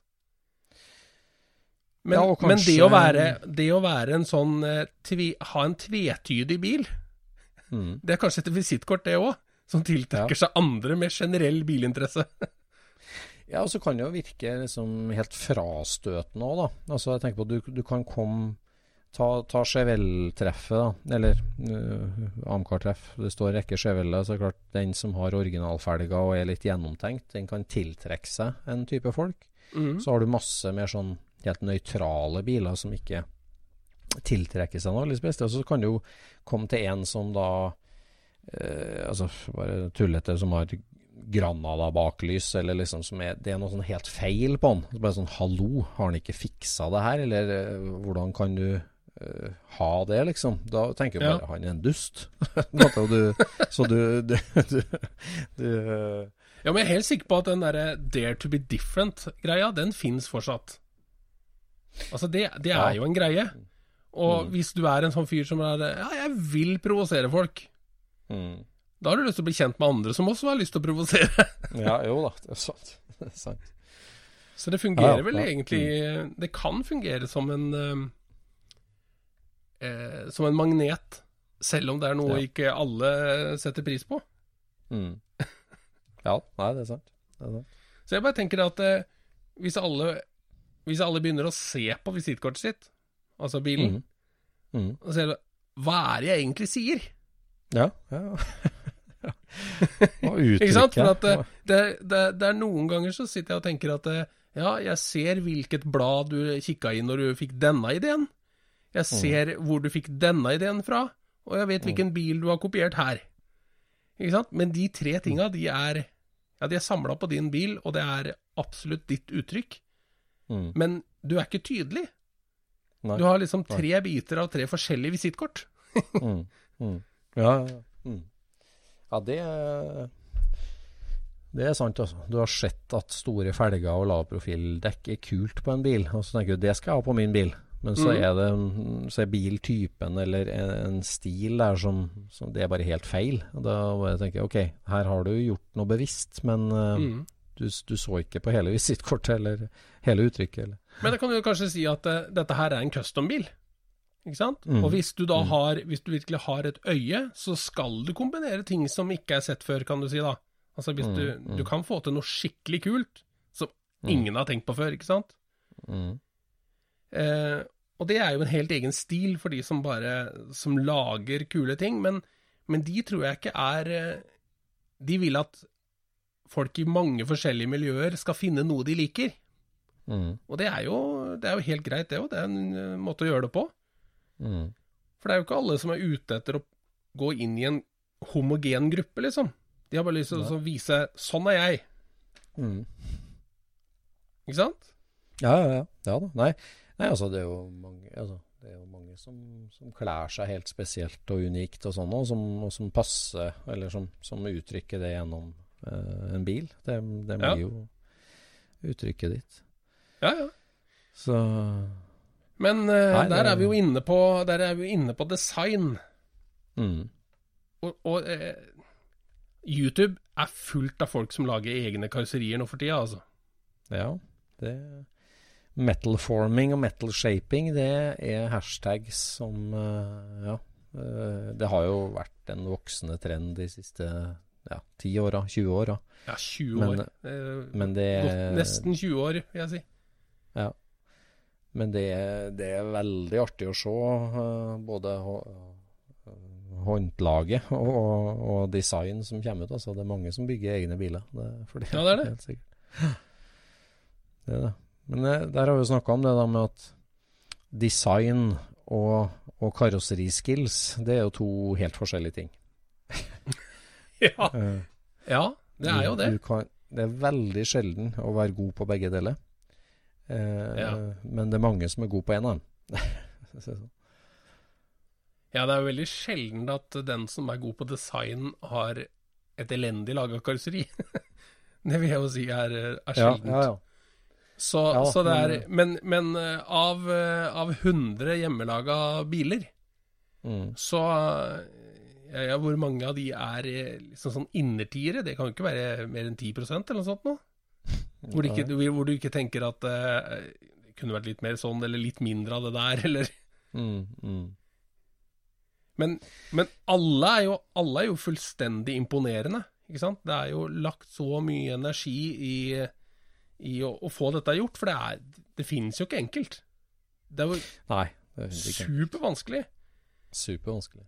Men, Ja, og men det, å være, det å være en sånn eh, tve, Ha en tvetydig bil, Mm. det er kanskje et visittkort, det òg, som tiltrekker seg andre med generell bilinteresse. Ja, og så kan det jo virke liksom helt frastøtende òg, da. Altså, jeg tenker på at du, du kan komme Ta, ta Chevelle-treffet, da. Eller uh, Amcar-treff. Det står rekke Chevelle. Så klart, den som har originalfelger og er litt gjennomtenkt, den kan tiltrekke seg en type folk. Mm. Så har du masse mer sånn helt nøytrale biler som ikke tiltrekker seg noe spesielt. Og så kan du jo komme til en som da eh, Altså bare tullete, som har Granada-baklys, eller liksom som er Det er noe sånn helt feil på han. Så bare sånn Hallo, har han ikke fiksa det her? Eller eh, hvordan kan du eh, ha det, liksom? Da tenker Ja. bare han er en dust. Du, så du, du, du, du eh, Ja, men jeg er helt sikker på at den derre dare to be different-greia, den fins fortsatt. Altså, det, det er jo en greie. Og Mm. hvis du er en sånn fyr som er Ja, jeg vil provosere folk. mm. Da har du lyst til å bli kjent med andre som også har lyst til å provosere. Ja, jo da, det er sant. Det er sant. Så det fungerer Ja, vel ja. Mm. egentlig Det kan fungere som en eh, eh, Som en magnet Selv om det er noe Ja. ikke alle setter pris på. Mm. Ja, nei, det er sant. Det er sant. Så jeg bare tenker at eh, hvis, alle, hvis alle begynner å se på visittkortet sitt, altså bilen, Mm. Mm. og ser hva er det jeg egentlig sier? Ja, ja. Ikke sant? For at eh, det, det, det er noen ganger så sitter jeg og tenker at eh, ja, jeg ser hvilket blad du kikka i når du fikk denne ideen. Jeg ser hvor du fikk denne ideen fra, og jeg vet hvilken bil du har kopiert her. Ikke sant? Men de tre tinga, de er ja, de er samla på din bil, og det er absolutt ditt uttrykk. Mm. Men du er ikke tydelig. Nei. Du har liksom tre biter av tre forskjellige visittkort. Mm. Mm. Ja, ja, ja. Mm. ja, det det er sant, altså. Du har sett at store felger og lavprofildekk er kult på en bil, og så tenker du det skal jeg ha på min bil. Men så Mhm. er det så er biltypen eller en, en stil der som, som Det er bare helt feil. Da tenker jeg OK, her har du gjort noe bevisst, men eh, Mm. Du, du så ikke på hele visittkortet eller hele uttrykket. Eller. Men da kan du kanskje si at uh, dette her er en custom-bil. Ikke sant? Mm. Og hvis du da har, hvis du virkelig har et øye, så skal du kombinere ting som ikke er sett før, kan du si da. Altså hvis du, Mm, du kan få til noe skikkelig kult, som ingen har tenkt på før, ikke sant? Mm. Eh, og det er jo en helt egen stil for de som bare, som lager kule ting, men, men de tror jeg ikke er eh, De vil at folk i mange forskjellige miljøer skal finne noe de liker. Mm. Og det er jo, det er jo helt greit, det òg. Det er en eh, måte å gjøre det på. Mm. For det er jo ikke alle som er ute etter å gå inn i en homogen gruppe, liksom. De har bare lyst til å vise 'sånn er jeg', Mm. ikke sant? Ja, ja, ja. ja da. Nei. Nei, altså det er jo mange, altså, det er jo mange som, som klær seg helt spesielt og unikt og sånn, og som, og som passer, eller som, som uttrykker det gjennom en bil. Det, det Ja. blir jo uttrykket ditt. Ja, ja. Så Men uh, Nei, der er- er vi jo inne på, der er vi jo inne på design. mm, Og, og eh, YouTube er fullt av folk som lager egne karosserier nå for tida, altså. ja, det Metal forming og metal shaping, det er hashtags som eh, Ja. eh, det har jo vært en voksende trend de siste ja, 10 åra, 20 åra. Ja, 20 Men- år. Eh, Men det er nesten 20 år, vil jeg si. Ja. Men det, det er veldig artig å se eh, både håndlaget og, og, design som kommer ut. Altså, det er mange som bygger egne biler. Det, for Ja, det er det. Helt sikkert. Det er det. Men det, der har vi snakka om det da med at design og, og karosseriskills, det er jo to helt forskjellige ting. Ja, Eh, ja det er jo det. Kan, det er veldig sjelden å være god på begge deler. Eh, Ja. Men det er mange som er gode på én av dem. Ja, det er jo veldig sjelden at den som er god på design, har et elendig laga karosseri. det vil jeg jo si er, er sjeldent. ja, ja. Så, Ja, så det er men- Men, men eh, av, eh, av 100 hjemmelaga biler, Mm. så ja, Hvor mange av de er eh, liksom sånn innertiere? Det kan jo ikke være mer enn 10% eller noe sånt nå? Hvor ikke, hvor du ikke tenker at eh, det kunne vært litt mer sånn, eller litt mindre av det der, eller Mm, mm. Men, men alle, er jo, alle er jo fullstendig imponerende, ikke sant? Det er jo lagt så mye energi i, i å, å få dette gjort, for det, er, det finnes jo ikke enkelt. Det er jo Nei, det er supervanskelig. supervanskelig.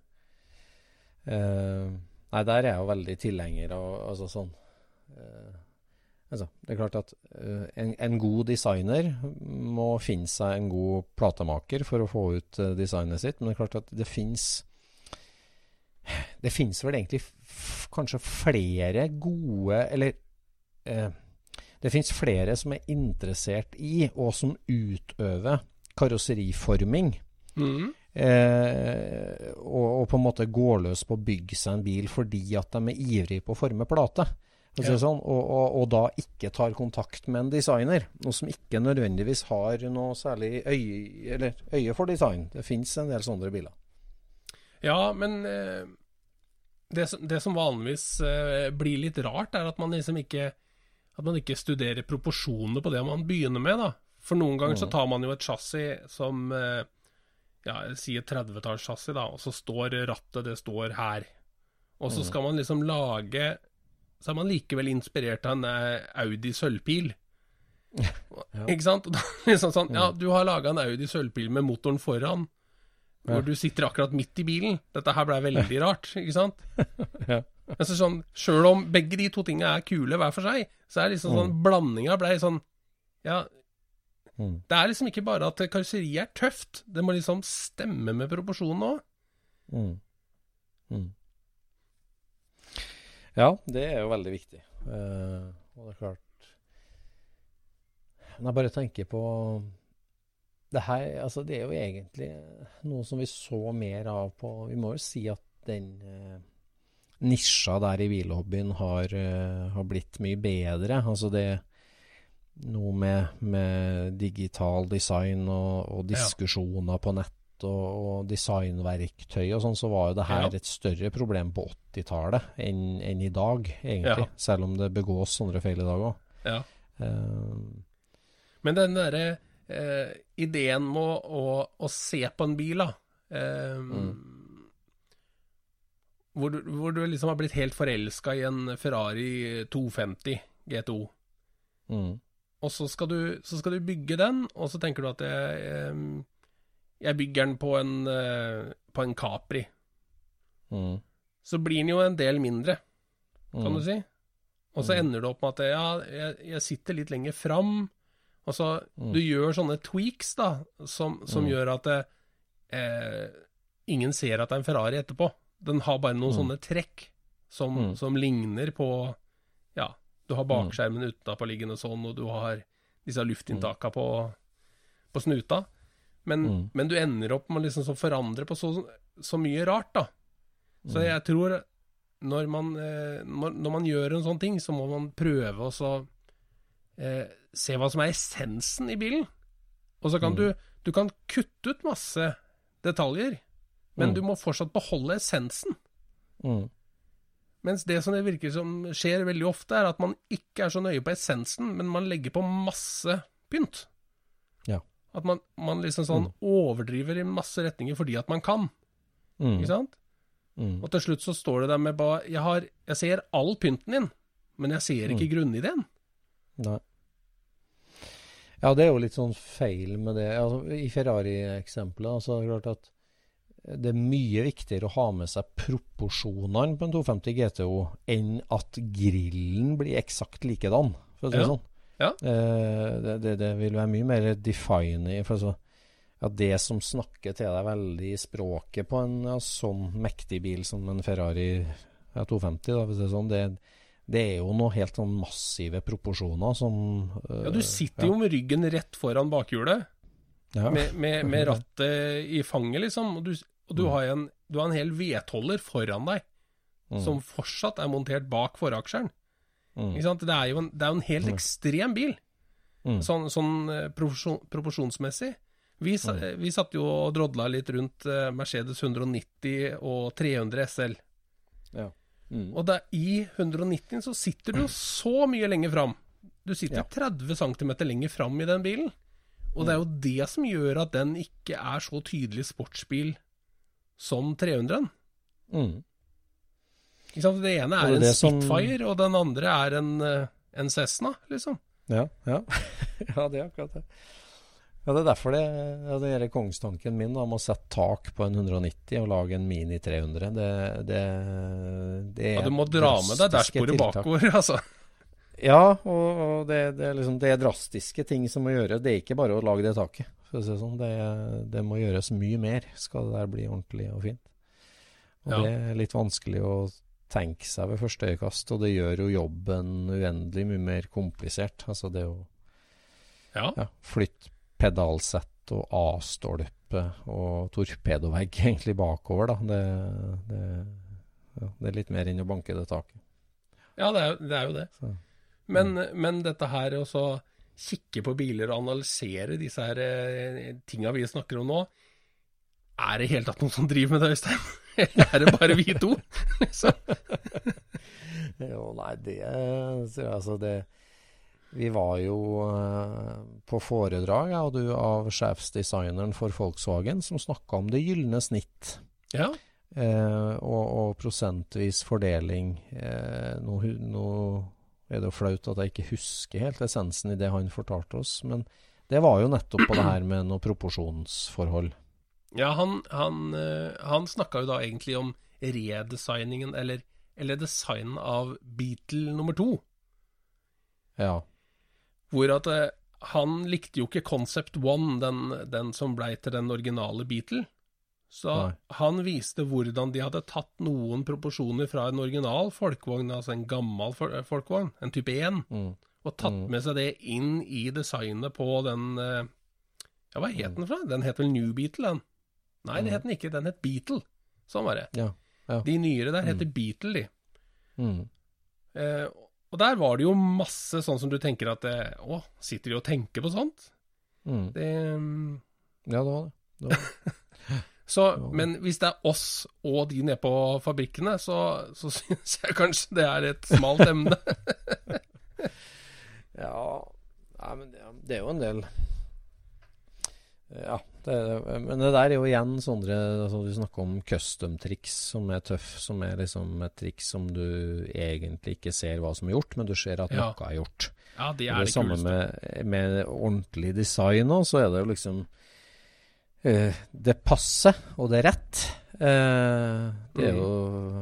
Eh, nei, der er jeg jo veldig tilhenger av altså sånn uh, altså, Det er klart at uh, en, en god designer må finne seg en god platemaker for å få ut designet sitt, men det er klart at det fins Det fins vel egentlig kanskje flere gode Eller det fins flere som er interessert i, og som utøver karosseriforming. Mhm. Eh, og, og på en måte går løs på å bygge seg en bil fordi at de er ivrige på å forme plate. For å si Ja. sånn, og, og, og da ikke tar kontakt med en designer. Noe som ikke nødvendigvis har noe særlig øye, eller øye for design. Det fins en del sånne biler. Ja, men eh, det, som, det som vanligvis eh, blir litt rart, er at man liksom ikke At man ikke studerer proporsjonene på det man begynner med, da. For noen ganger så tar man jo et chassis som ja, si et 30-tallschassis, da, og så står rattet, det står her. Og Mm. så skal man liksom lage Så er man likevel inspirert av en eh, Audi sølvpil. Ikke sant? Liksom sånn, ja, du har laga en Audi sølvpil med motoren foran, hvor du sitter akkurat midt i bilen. Dette her blei veldig rart, ikke sant? Ja. Men så sånn, Sjøl om begge de to tingene er kule hver for seg, så er liksom sånn blandinga blei sånn Ja, Mm. det er liksom ikke bare at karosseriet er tøft, det må liksom stemme med proporsjonen òg. Mm. Mm. Ja, det er jo veldig viktig. Uh, og det er klart Men jeg bare tenker på det her Altså, det er jo egentlig noe som vi så mer av på Vi må jo si at den eh, nisja der i bilhobbyen har, eh, har blitt mye bedre. Altså det noe med, med digital design og, og diskusjoner på nett og, og designverktøy og sånn, så var jo det her Ja. et større problem på 80-tallet enn, enn i dag, egentlig. Ja. Selv om det begås sånne feil i dag òg. Ja. Uh, Men den derre eh, ideen med å, å, å se på en bil, da eh, hvor, du, hvor du liksom har blitt helt forelska i en Ferrari 250 GTO. mm, Og så skal, du, så skal du bygge den, og så tenker du at jeg, jeg bygger den på en, eh, på en Capri. mm, Så blir den jo en del mindre, kan mm, du si. Og så ender det opp med at ja, jeg, jeg sitter litt lenger fram. Og så Mm. Du gjør sånne tweaks da, som, som Mm. gjør at det, eh, ingen ser at det er en Ferrari etterpå. Den har bare noen Mm. sånne trekk som, Mm. som ligner på Ja, du har bakskjermen utenpåliggende sånn, og du har disse luftinntakene på, på snuta. Men, Mm. men du ender opp med liksom forandre på så, så mye rart, da. Mm. Så jeg tror når man, eh, når, når man gjør en sånn ting, så må man prøve å så, eh, se hva som er essensen i bilen. Og så kan Mm. du, du kan kutte ut masse detaljer, men Mm. du må fortsatt beholde essensen. mm, Mens det som det virker som skjer veldig ofte, er at man ikke er så nøye på essensen, men man legger på masse pynt. Ja. At man, man liksom sånn Mm. overdriver i masse retninger fordi at man kan, mm, ikke sant? mm. Og til slutt så står det der med bare Jeg, har, jeg ser all pynten din, men jeg ser ikke grunnideen. Nei. Ja, det er jo litt sånn feil med det. Altså, I Ferrari-eksempelet altså klart at det er mye viktigere å ha med seg proporsjonene på en 250 GTO enn at grillen blir eksakt likedan, for å si det Ja. sånn. Ja. Eh, det, det, det vil være mye mer defining. For så, at det som snakker til deg veldig i språket på en ja, sånn mektig bil som en Ferrari ja, 250, da, det sånn, det, det er jo noe helt sånn massive proporsjoner som eh, Ja, du sitter jo med ryggen rett foran bakhjulet, ja. med, med, med rattet i fanget, liksom. Og du, og du, Mm. har, en, du har en hel vedholder foran deg, Mm. som fortsatt er montert bak foraksjeren. Mm. Ikke sant? Det er jo en, det er en helt ekstrem bil, Mm. sånn, sånn eh, proporsjon, proporsjonsmessig. Vi, Mm. vi satt jo og drodla litt rundt eh, Mercedes 190 og 300 SL. Ja. Mm. Og da, i 190 så sitter du jo så mye lenger fram. Du sitter Ja. 30 cm lenger fram i den bilen. Og det er jo Mm. det som gjør at den ikke er så tydelig sportsbil som 300-en. Mm. Ikke sant? Det ene er det er en Spitfire, som- og den andre er en, eh, en Cessna, liksom. Ja, ja. ja, det er akkurat det. Ja, Det er derfor det, det gjelder kongstanken min da, om å sette tak på en 190 og lage en Mini 300. Det, det, det er Ja, du må dra med deg dashbordet bakover, altså. Ja, og, og det, det, er liksom, det er drastiske ting som må gjøres. Det er ikke bare å lage det taket. For å si det, sånn. det, det må gjøres mye mer skal det der bli ordentlig og fint. Og Ja. det er litt vanskelig å tenke seg ved første øyekast, og det gjør jo jobben uendelig mye mer komplisert. Altså det å Ja. ja, flytte pedalsett og A-stolpe og torpedovegg egentlig bakover, da. Det, det, ja, det er litt mer enn å banke det taket. Ja, det er, det er jo det. Men, men dette her også så kikke på biler og analysere disse her eh, tinga vi snakker om nå, er det i hele tatt noen som driver med det, Øystein? Eller er det bare vi to? Liksom. Jo, nei, det så, Altså, det Vi var jo eh, på foredrag, og du, av sjefsdesigneren for Volkswagen, som snakka om det gylne snitt. Ja. Eh, og, og prosentvis fordeling. Eh, noe, nå er det jo flaut at jeg ikke husker helt essensen i det han fortalte oss, men det var jo nettopp på det her med noe proporsjonsforhold. Ja, han, han, eh, han snakka jo da egentlig om redesigningen, eller, eller designen av Beatle nummer to. Ja. Hvor at eh, han likte jo ikke Concept One, den, den som blei til den originale Beatle. Så Nei. han viste hvordan de hadde tatt noen proporsjoner fra en original folkevogn, altså en gammel fol- folkevogn, en type 1, Mm. og tatt med seg det inn i designet på den eh, Ja, hva het den fra? Den het vel New Beatle, den? Nei, det het den ikke. Den het Beatle. Sånn var det. Ja. ja. De nyere der heter Beatle, de. Mm. Eh, og der var det jo masse sånn som du tenker at eh, Å, sitter de og tenker på sånt? Mm. Det, um... Ja, det var det. det, var det. så, men hvis det er oss og de nede på fabrikkene, så, så syns jeg kanskje det er et smalt emne. Ja, nei, men det, det er jo en del Ja, det, men det der er jo igjen Sondre, altså Du snakker om custom-triks som er tøff, som er liksom et triks som du egentlig ikke ser hva som er gjort, men du ser at Ja. noe er gjort. Ja, de er det det samme med, med ordentlig design òg, så er det jo liksom Det passer, og det er rett. Eh, det er jo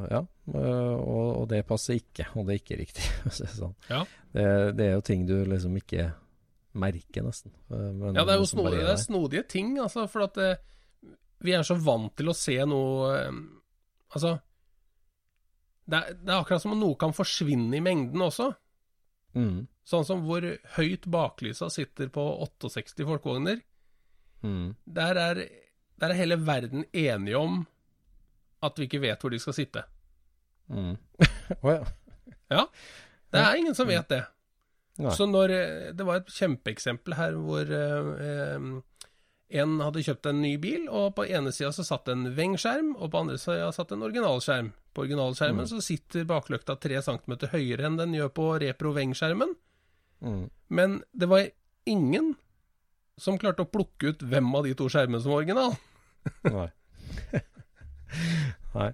Ja. eh, og, det passer ikke, og det er ikke riktig. sånn. Ja. Det, det er jo ting du liksom ikke merker, nesten. Eh, men Ja, det er jo snodige, det er snodige ting, altså, for at eh, vi er så vant til å se noe eh, Altså det er, det er akkurat som om noe kan forsvinne i mengden også. Mm, Sånn som hvor høyt baklysa sitter på 68 folkevogner. Mm, Der er, der er hele verden enige om at vi ikke vet hvor de skal sitte. mm. oh, ja. Ja, det er ingen som vet det. Nei. Så når eh, Det var et kjempeeksempel her hvor eh, eh, en hadde kjøpt en ny bil, og på ene sida så satt en Weng-skjerm, og på andre sida satt en originalskjerm. På originalskjermen så sitter baklykta tre centimeter høyere enn den gjør på Repro Weng-skjermen, Mm. men det var ingen som klarte å plukke ut hvem av de to skjermene som var original. Nei. Nei.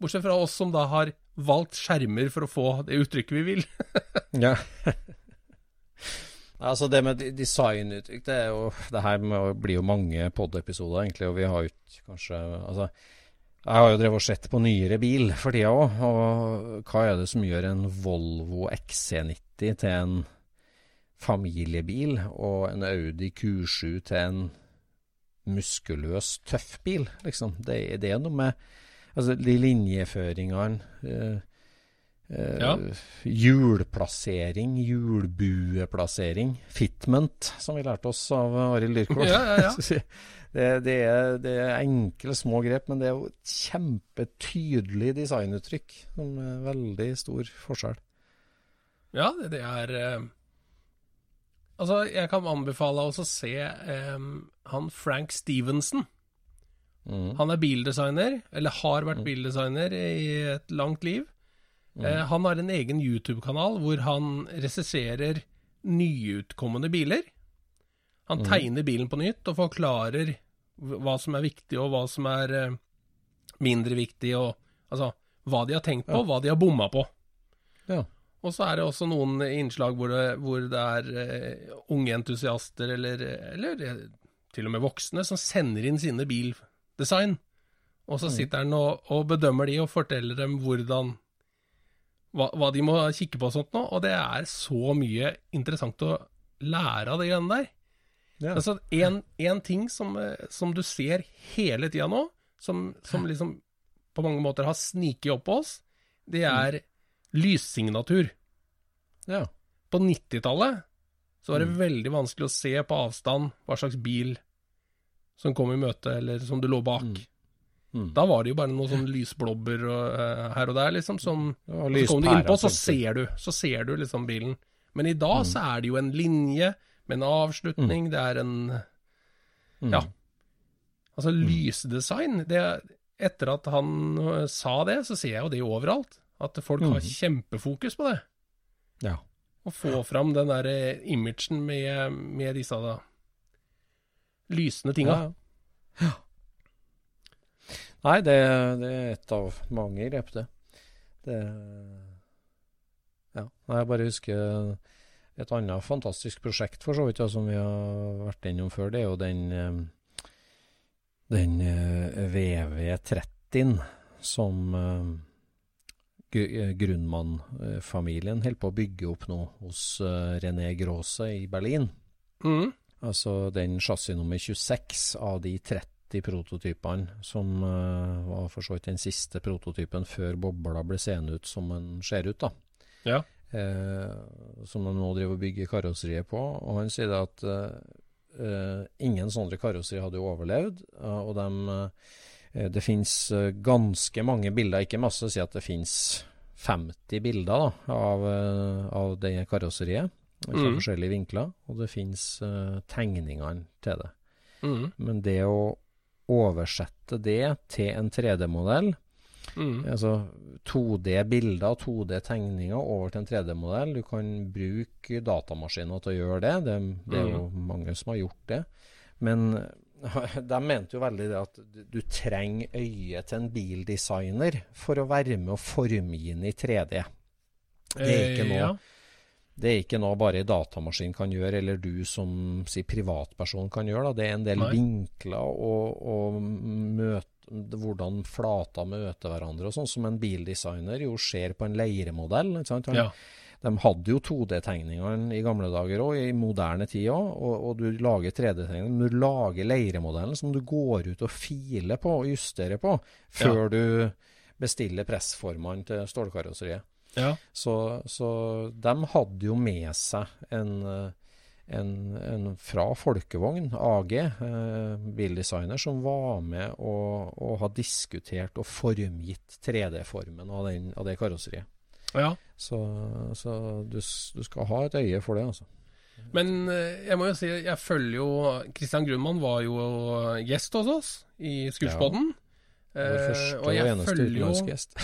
Bortsett fra oss som da har valgt skjermer for å få det uttrykket vi vil. Ja. altså det med designuttrykk, det er jo Det her med å bli jo mange pod-episoder, egentlig, og vi har jo ikke kanskje Altså, jeg har jo drevet og sett på nyere bil for tida òg, og hva er det som gjør en Volvo XC90 til en familiebil, og en Audi Q7 til en muskuløs, tøff bil, liksom? Det, det er noe med Altså, de linjeføringene eh, Eh, Ja. Hjulplassering, hjulbueplassering, fitment, som vi lærte oss av Arild Dyrkvold. Ja, ja, det, det, er, det er enkle, små grep, men det er jo et kjempetydelig designuttrykk. Som er veldig stor forskjell. Ja, det, det er eh, Altså, jeg kan anbefale oss å se um, han Frank Stevenson. Mm. Han er bildesigner, eller har vært bildesigner i et langt liv. Eh, han har en egen YouTube-kanal hvor han regisserer nyutkommende biler. Han tegner bilen på nytt og forklarer hva som er viktig, og hva som er uh, mindre viktig, og altså hva de har tenkt på, hva de har bomma på. Ja. Og så er det også noen innslag hvor det, hvor det er uh, unge entusiaster, eller, eller eh, til og med voksne, som sender inn sine bildesign. Og så sitter han og, og bedømmer de og forteller dem hvordan hva, hva de må kikke på og sånt nå. Og det er så mye interessant å lære av de greiene der. Ja. Altså, en, en ting som, eh, som du ser hele tida nå, som, som liksom på mange måter har sniket opp på oss, det er lyssignatur. ja. På 90-tallet så var det Mm. veldig vanskelig å se på avstand hva slags bil som kom i møte, eller som du lå bak. Mm. Da var det jo bare noen sånne lysblobber og, uh, her og der, liksom, som Ja, så kommer du innpå, så ser du, så ser du liksom bilen. Men i dag så er det jo en linje med en avslutning, det er en Mm. Ja. Altså lysdesign, det Etter at han øh, sa det, så ser jeg jo det overalt. At folk har kjempefokus på det. Ja. Å få fram den der eh, imagen med, med disse da, lysende tinga. Ja. ja. Nei, det, det, er et av mange grep, det. det ja. Jeg bare husker et annet fantastisk prosjekt for så vidt, ja, som vi har vært innom før. Det er jo den, eh, den eh, VV30-en som Grunnmann-familien holder på å bygge opp nå hos René Gråse i Berlin. Mm. Altså den chassis nummer 26 av de 30 prototypene, som uh, var for så vidt den siste prototypen før bobla ble seende ut som den ser ut, da. Ja. Eh, som de nå driver og bygger karosseriet på. Og han sier at uh, ingen sånne karosserier hadde overlevd, og de det finnes ganske mange bilder, ikke masse, si at det finnes 50 bilder da, av, av det karosseriet fra mm. forskjellige vinkler, og det finnes uh, tegningene til det. Mm. Men det å oversette det til en 3D-modell, mm. altså 2D-bilder, 2D-tegninger over til en 3D-modell Du kan bruke datamaskiner til å gjøre det. Det, det er jo mm. mange som har gjort det. Men de mente jo veldig det at du trenger øyet til en bildesigner for å være med og forme inn i 3D. Det er ikke Eh, noe ja. det er ikke noe bare datamaskin kan gjøre, eller du som si, privatperson kan gjøre. Da. Det er en del Nei. vinkler og, og møte, hvordan flater møter hverandre, og sånn som en bildesigner jo ser på en leiremodell. Ikke sant? Han, Ja. De hadde jo 2D-tegningene i gamle dager òg, i moderne tid òg. Og, og du lager 3D-tegninger. Men du lager leiremodellen som du går ut og filer på og justerer på før du bestiller pressformene til stålkarosseriet. Ja. Så, så de hadde jo med seg en, en, en fra Folkevogn, AG, eh, bildesigner, som var med og, og har diskutert og formgitt 3D-formen av, av det karosseriet. Ja. Så, så du, du skal ha et øye for det, altså. Men eh, jeg må jo si, jeg følger jo Christian Grunmann var jo gjest hos oss i Skurspodden Vår Eh, første og og jeg eneste følger jo utenlandske gjest.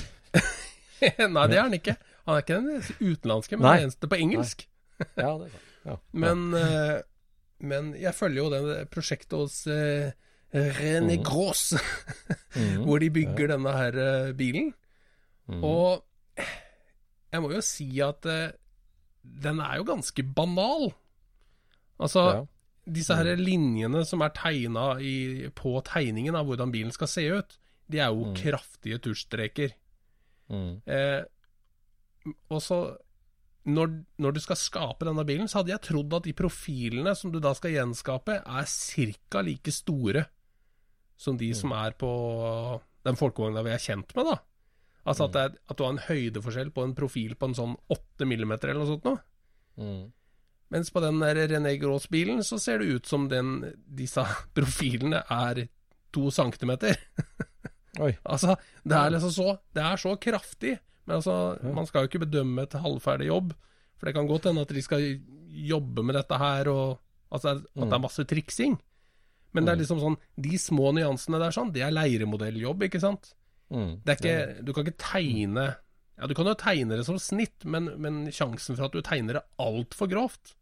Nei, det er han ikke. Han er ikke den utenlandske, men Nei. den eneste på engelsk. Ja, det er sant. Ja. Men, eh, men jeg følger jo det prosjektet hos René Mhm. Gros, Mhm. hvor de bygger denne her bilen. Mm. Og jeg må jo si at uh, den er jo ganske banal. Altså, ja. disse her linjene som er tegna på tegningen av hvordan bilen skal se ut, de er jo Mm. kraftige tusjstreker. Mm. Eh, og så når, når du skal skape denne bilen, så hadde jeg trodd at de profilene som du da skal gjenskape, er ca. like store som de som er på den folkevogna vi er kjent med, da. Altså at, er, at du har en høydeforskjell på en profil på en sånn 8 millimeter eller noe sånt noe. Mm. Mens på den der René Grås-bilen så ser det ut som den, disse profilene er to centimeter. Oi. Altså, det er liksom så Det er så kraftig. Men altså, Ja. man skal jo ikke bedømme et halvferdig jobb. For det kan godt hende at de skal jobbe med dette her, og altså, at det er masse triksing. Men det er liksom sånn De små nyansene der sånn, det er leiremodelljobb, ikke sant? Mhm. Det er ikke Du kan ikke tegne Ja, du kan jo tegne det som snitt, men, men sjansen for at du tegner det altfor grovt,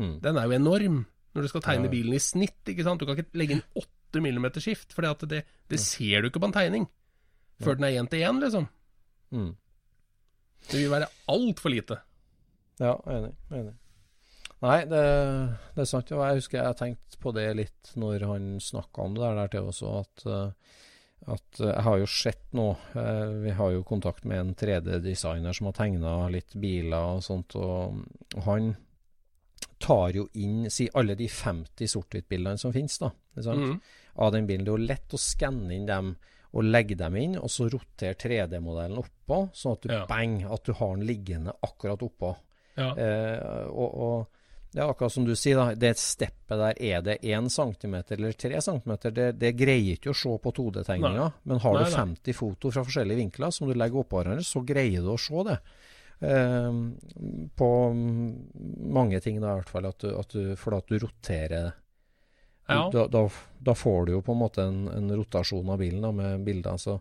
mm. den er jo enorm. Når du skal tegne bilen i snitt, ikke sant. Du kan ikke legge inn 8 millimeter skift, for det, det ser du ikke på en tegning. Før den er én til én, liksom. Mm. Det vil være altfor lite. Ja, enig. enig. Nei, det, det er sant. Jeg husker jeg tenkte på det litt når han snakka om det der, der til også, at, eh, at eh, jeg har jo sett nå eh, Vi har jo kontakt med en 3D-designer som har tegna litt biler og sånt, og, han tar jo inn si alle de 50 sort-hvitt-bildene som finnes, da. Mhm. Av den bilen. Det er jo lett å skanne inn dem og legge dem inn, og så rotere 3D-modellen oppå, sånn at du Ja. bang, at du har den liggende akkurat oppå. Ja. Eh, og, og det er akkurat som du sier, da, det steppet der, er det 1 cm eller 3 cm? Det, det greier ikke å se på 2D-tegninga. Men har Nei, du nei. 50 foto fra forskjellige vinkler som du legger oppå hverandre, så greier du å se det. Eh, på mange ting, da, i hvert fall. At du, at du, for at du roterer Ja. da, da, da får du jo på en måte en, en rotasjon av bilen da, med bilder. Så.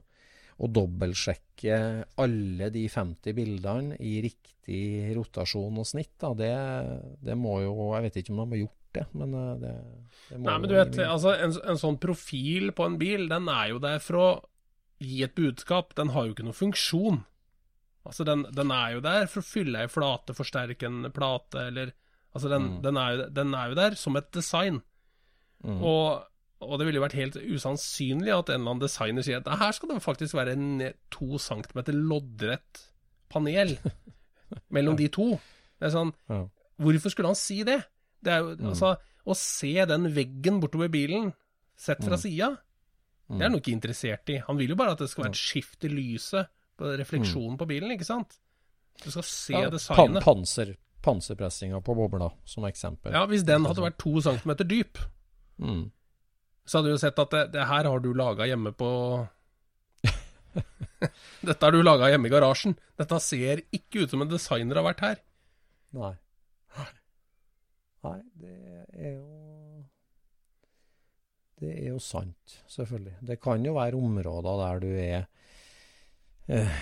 Å dobbeltsjekke alle de 50 bildene i riktig rotasjon og snitt, da, det, det må jo Jeg vet ikke om de har gjort det, men eh, det, det må Nei, men du vet, altså, en, en sånn profil på en bil, den er jo der for å gi et budskap. Den har jo ikke noen funksjon. Altså, den, den er jo der for å fylle ei flate, forsterke en plate, eller Altså, den, den, er jo, den er jo der som et design. Mm. Og, og det ville jo vært helt usannsynlig at en eller annen designer sier at her skal det faktisk være en to centimeter loddrett panel mellom de to. Det er sånn. Hvorfor skulle han si det? Det er jo, Mm. altså, Å se den veggen bortover bilen, sett fra sida, det er han jo ikke interessert i. Han vil jo bare at det skal være et skift i lyset, på refleksjonen på bilen, ikke sant? Du skal se Ja, designet. panser, panserpressinga på bobla, som eksempel. Ja, Hvis den hadde vært to centimeter dyp, Mm. Så hadde du jo sett at det, det her har du laga hjemme på Dette har du laga hjemme i garasjen. Dette ser ikke ut som en designer har vært her. Nei. Nei, det er jo Det er jo sant, selvfølgelig. Det kan jo være områder der du er uh,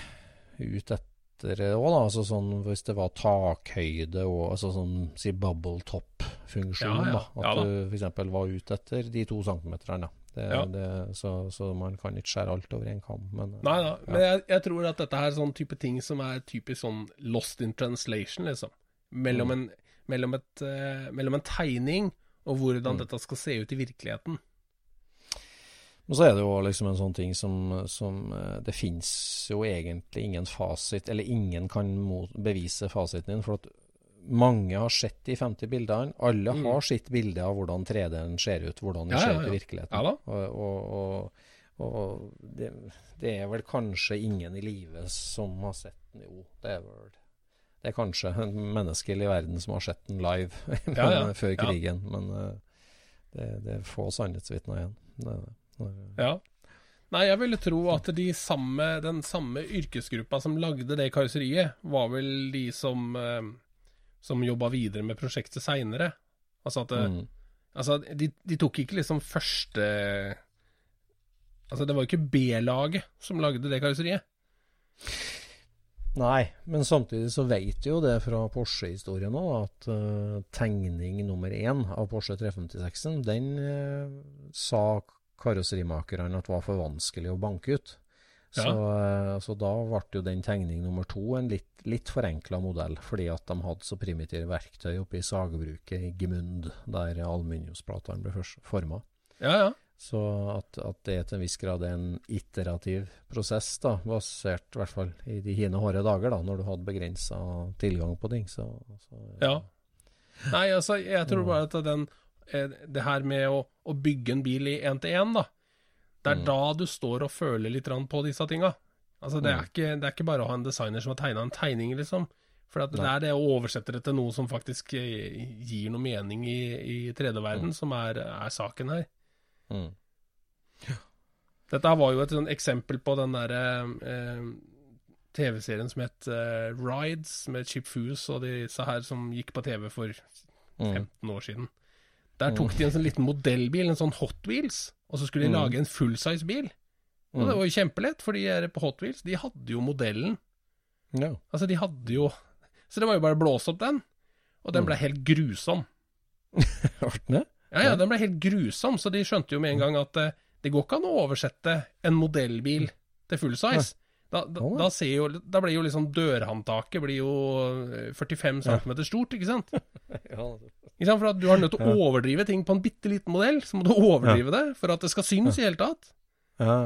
ute etter det òg, da. Altså sånn hvis det var takhøyde og altså sånn si bubble top-funksjon, Ja, ja. da. At Ja da. du f.eks. var ute etter de to centimeterne. Det, det, så, så man kan ikke skjære alt over en kam. Men, eh, Nei da, men jeg, jeg tror at dette er sånn type ting som er typisk sånn lost in translation, liksom. Mellom, en, mellom, et, uh, mellom en tegning og hvordan dette skal se ut i virkeligheten. Men så er det jo liksom en sånn ting som, som eh, Det finnes jo egentlig ingen fasit, eller ingen kan bevise fasiten din. For at mange har sett de 50 bildene. Alle Mm. har sitt bilde av hvordan 3D-en ser ut, hvordan den Ja, ser ut ja. i virkeligheten. Ja. Og, og, og, og det, det er vel kanskje ingen i live som har sett den. Jo, det er vel Det er kanskje en menneskelig i verden som har sett den live men, Ja, ja. før Ja. krigen. Men eh, det, det er få sannhetsvitner igjen. Det, er det. Ja. Nei, jeg ville tro at de samme, den samme yrkesgruppa som lagde det karosseriet, var vel de som, eh, som jobba videre med prosjektet seinere. Altså at Mm. Altså, de, de tok ikke liksom første Altså, det var jo ikke B-laget som lagde det karosseriet. Nei, men samtidig så vet jo det fra Porsche-historien òg, at uh, tegning nummer én av Porsche 356-en, den uh, sa karosserimakerne at var for vanskelig å banke ut. Så, ja. så da ble jo den tegning nummer to en litt, litt forenkla modell, fordi at de hadde så primitive verktøy oppe i sagebruket i Gmund, der aluminiumsplatene ble forma. Ja, ja. Så at, at det til en viss grad er en iterativ prosess, da, basert i hvert fall i de hine hårde dager, da, når du hadde begrensa tilgang på ting. Så, så Ja. Nei, altså, jeg tror bare at den eh, Det her med å, å bygge en bil i én-til-én, da. Det er da du står og føler litt på disse tinga. Altså, det er, ikke, det er ikke bare å ha en designer som har tegna en tegning, liksom. For at det er det å oversette det til noe som faktisk eh, gir noe mening i, i 3D-verden, som er, er saken her. Mm. Dette her var jo et sånn eksempel på den derre eh, TV-serien som het eh, Rides, med Chip Foose og disse her som gikk på TV for 15 år siden. Der tok de en sånn liten modellbil, en sånn Hot Wheels, og så skulle de lage en fullsize bil. Og det var jo kjempelett, for de her på Hot Wheels, de hadde jo modellen. No. Altså, de hadde jo Så det var jo bare å blåse opp den, og den ble helt grusom. Hørte det? Ja, ja, den ble helt grusom, så de skjønte jo med en gang at eh, det går ikke an å oversette en modellbil til full size. Da, da, da, ser jo, da blir jo liksom dørhåndtaket blir jo eh, 45 cm stort, ikke sant? Ja. Ikke sant? For at du har nødt til å overdrive ting på en bitte liten modell, så må du overdrive det for at det skal synes i hele tatt. ja.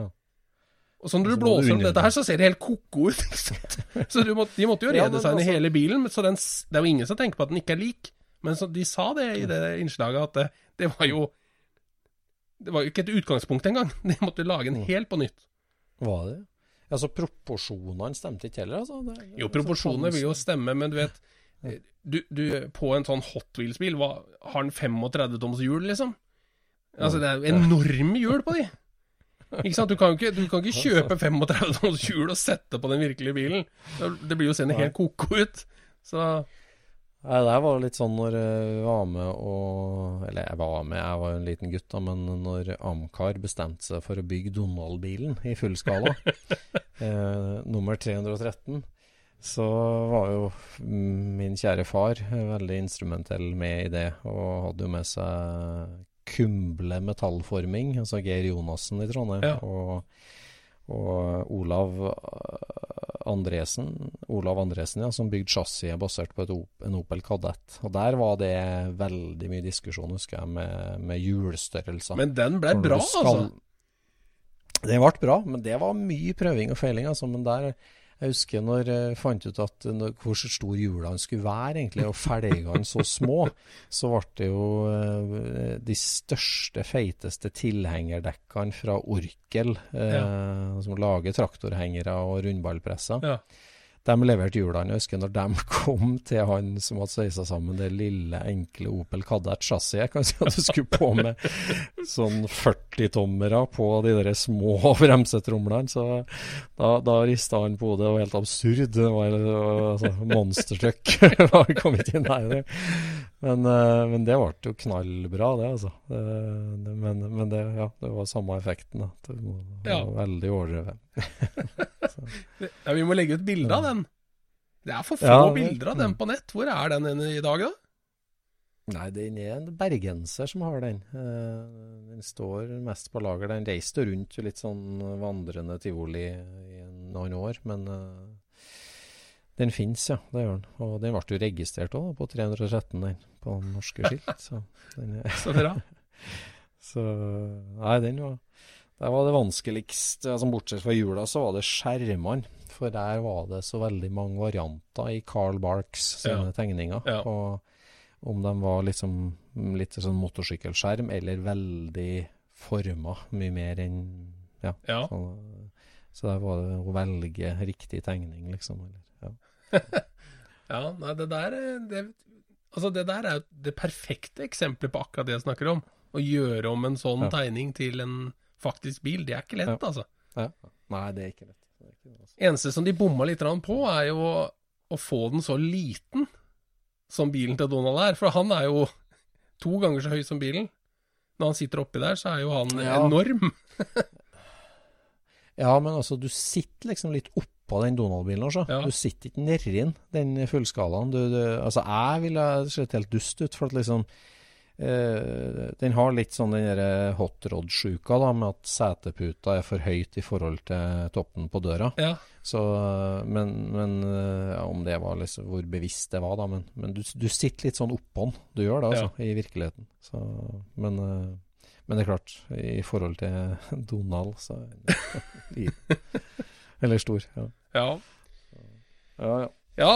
Og så når du så blåser om dette her, så ser det helt ko-ko ut. Så du må, de måtte jo Ja, redesigne altså- hele bilen, så den, det er jo ingen som tenker på at den ikke er lik. Men så, de sa det i det innslaget, at det, det var jo Det var jo ikke et utgangspunkt engang. De måtte lage en helt på nytt. Var det? Altså, proporsjonene stemte ikke heller, altså? Det, Jo, proporsjonene vil jo stemme, men du vet du, du, På en sånn Hot Wheels-bil, har den 35 toms hjul, liksom? Altså, det er jo enorme hjul på de. Ikke sant? Du kan ikke, du kan ikke kjøpe 35 toms hjul og sette på den virkelige bilen. Det blir jo seende helt ko-ko ut. Så Nei, det var litt sånn når jeg var med og Eller jeg var med, jeg var jo en liten gutt, da, men når Amcar bestemte seg for å bygge Donald-bilen i full skala, eh, nummer 313, så var jo min kjære far veldig instrumentell med i det, og hadde jo med seg Kumble metallforming, altså Geir Jonassen i Trondheim, Ja. og, og Olav Andresen, Olav Andresen ja, som bygde chassiset basert på Op- en Opel Kadett. Og der var det veldig mye diskusjon, husker jeg, med, med hjulstørrelser. Men den ble bra, skal- altså. Det ble bra, men det var mye prøving og feiling. Altså. Men der, jeg husker når jeg fant ut at hvor stor hjulene skulle være, egentlig, og felgene så små, så ble det jo eh, de største, feiteste tilhengerdekkene fra Orkel, eh, som lager traktorhengere og rundballpresser. Ja. De leverte hjulene. Jeg husker når de kom til han som hadde sveisa sammen det lille, enkle Opel Kadett chassiset. Kan si at du skulle på med sånn 40-tommere på de der små bremsetromlene. Så da, da rista han på hodet. Det var helt absurd. Det var altså, monstertruck. Kom ikke. Men, eh, men det ble jo knallbra, det, altså. Det, det, men men det, ja, det var samme effekten. da. Det var Ja. veldig overdrevet. Ja, vi må legge ut bilde av den. Det er for få Ja, bilder av den på nett. Hvor er den i dag, da? Nei, den er en bergenser som har den. Eh, den står mest på lager. Den reiste rundt litt sånn vandrende tivoli i noen år, men eh, den fins, ja. Det gjør den. Og den ble jo registrert òg, på 313, den, på norske skilt. Så den er Så bra. Så Nei, den var Der var det vanskeligste, altså bortsett fra jula, så var det skjermene. For der var det så veldig mange varianter i Carl Barks sine Ja. tegninger. Ja. Og om de var liksom litt sånn motorsykkelskjerm, eller veldig forma, mye mer enn Ja. Ja. Så, så der var det å velge riktig tegning, liksom. Eller, ja. Ja, nei, det der er- det, Altså, det der er jo det perfekte eksempelet på akkurat det jeg snakker om. Å gjøre om en sånn tegning til en faktisk bil, det er ikke lett, Ja. altså. ja. Nei, det er ikke lett. Det ikke lett, altså. Eneste som de bomma litt på, er jo å, få den så liten som bilen til Donald er. For han er jo to ganger så høy som bilen. Når han sitter oppi der, så er jo han Ja. enorm. Ja, men altså, du sitter liksom litt oppå den Donald-bilen også. Ja. Du sitter ikke nedi den, fullskalaen. Du, du, altså, jeg ville sett helt dust ut, for at liksom Den har litt sånn den derre hot rod-sjuka, da, med at seteputa er for høyt i forhold til toppen på døra. Ja. Så, men men eh, ja, om det var liksom hvor bevisst det var, da. Men, men du, du sitter litt sånn oppå. Du gjør det, altså, i virkeligheten. Så, men, eh, men det er klart, i forhold til Donald, så er. Eller stor. Ja. Ja. Ja, ja.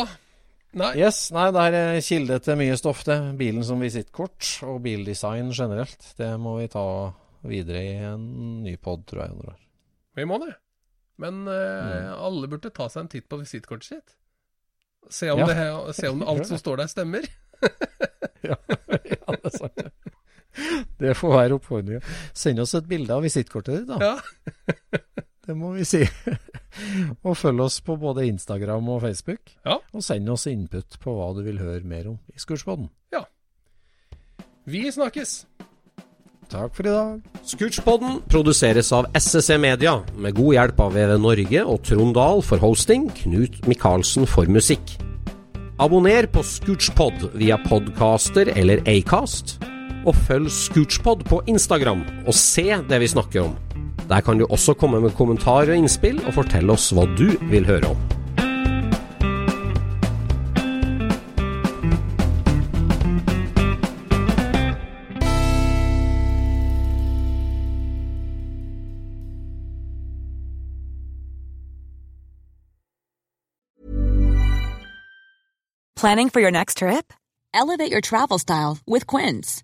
Nei. Yes, nei, det er eh, kilde til mye stoff, det. Bilen som visittkort, og bildesign generelt. Det må vi ta videre i en ny pod, tror jeg. Vi må det. Men uh, Mm. alle burde ta seg en titt på visittkortet sitt. Se om, Ja. det, se om alt som står der, stemmer. ja, ja, det er sant. Det får være oppfordringa. Send oss et bilde av visittkortet ditt, da. Ja. Det må vi si. og følg oss på både Instagram og Facebook. Ja. Og send oss input på hva du vil høre mer om i Scootspoden. Vi snakkes! Takk for i dag. Scootspodden produseres av SSC Media, med god hjelp av VV Norge og Trond Dahl for hosting, Knut Micaelsen for musikk. Abonner på Scootspod via podcaster eller Acast, og følg Scootspod på Instagram og se det vi snakker om. Der kan du også komme med kommentarer og innspill, og fortelle oss hva du vil høre om. Planning for your next trip? Elevate your travel style with Quince.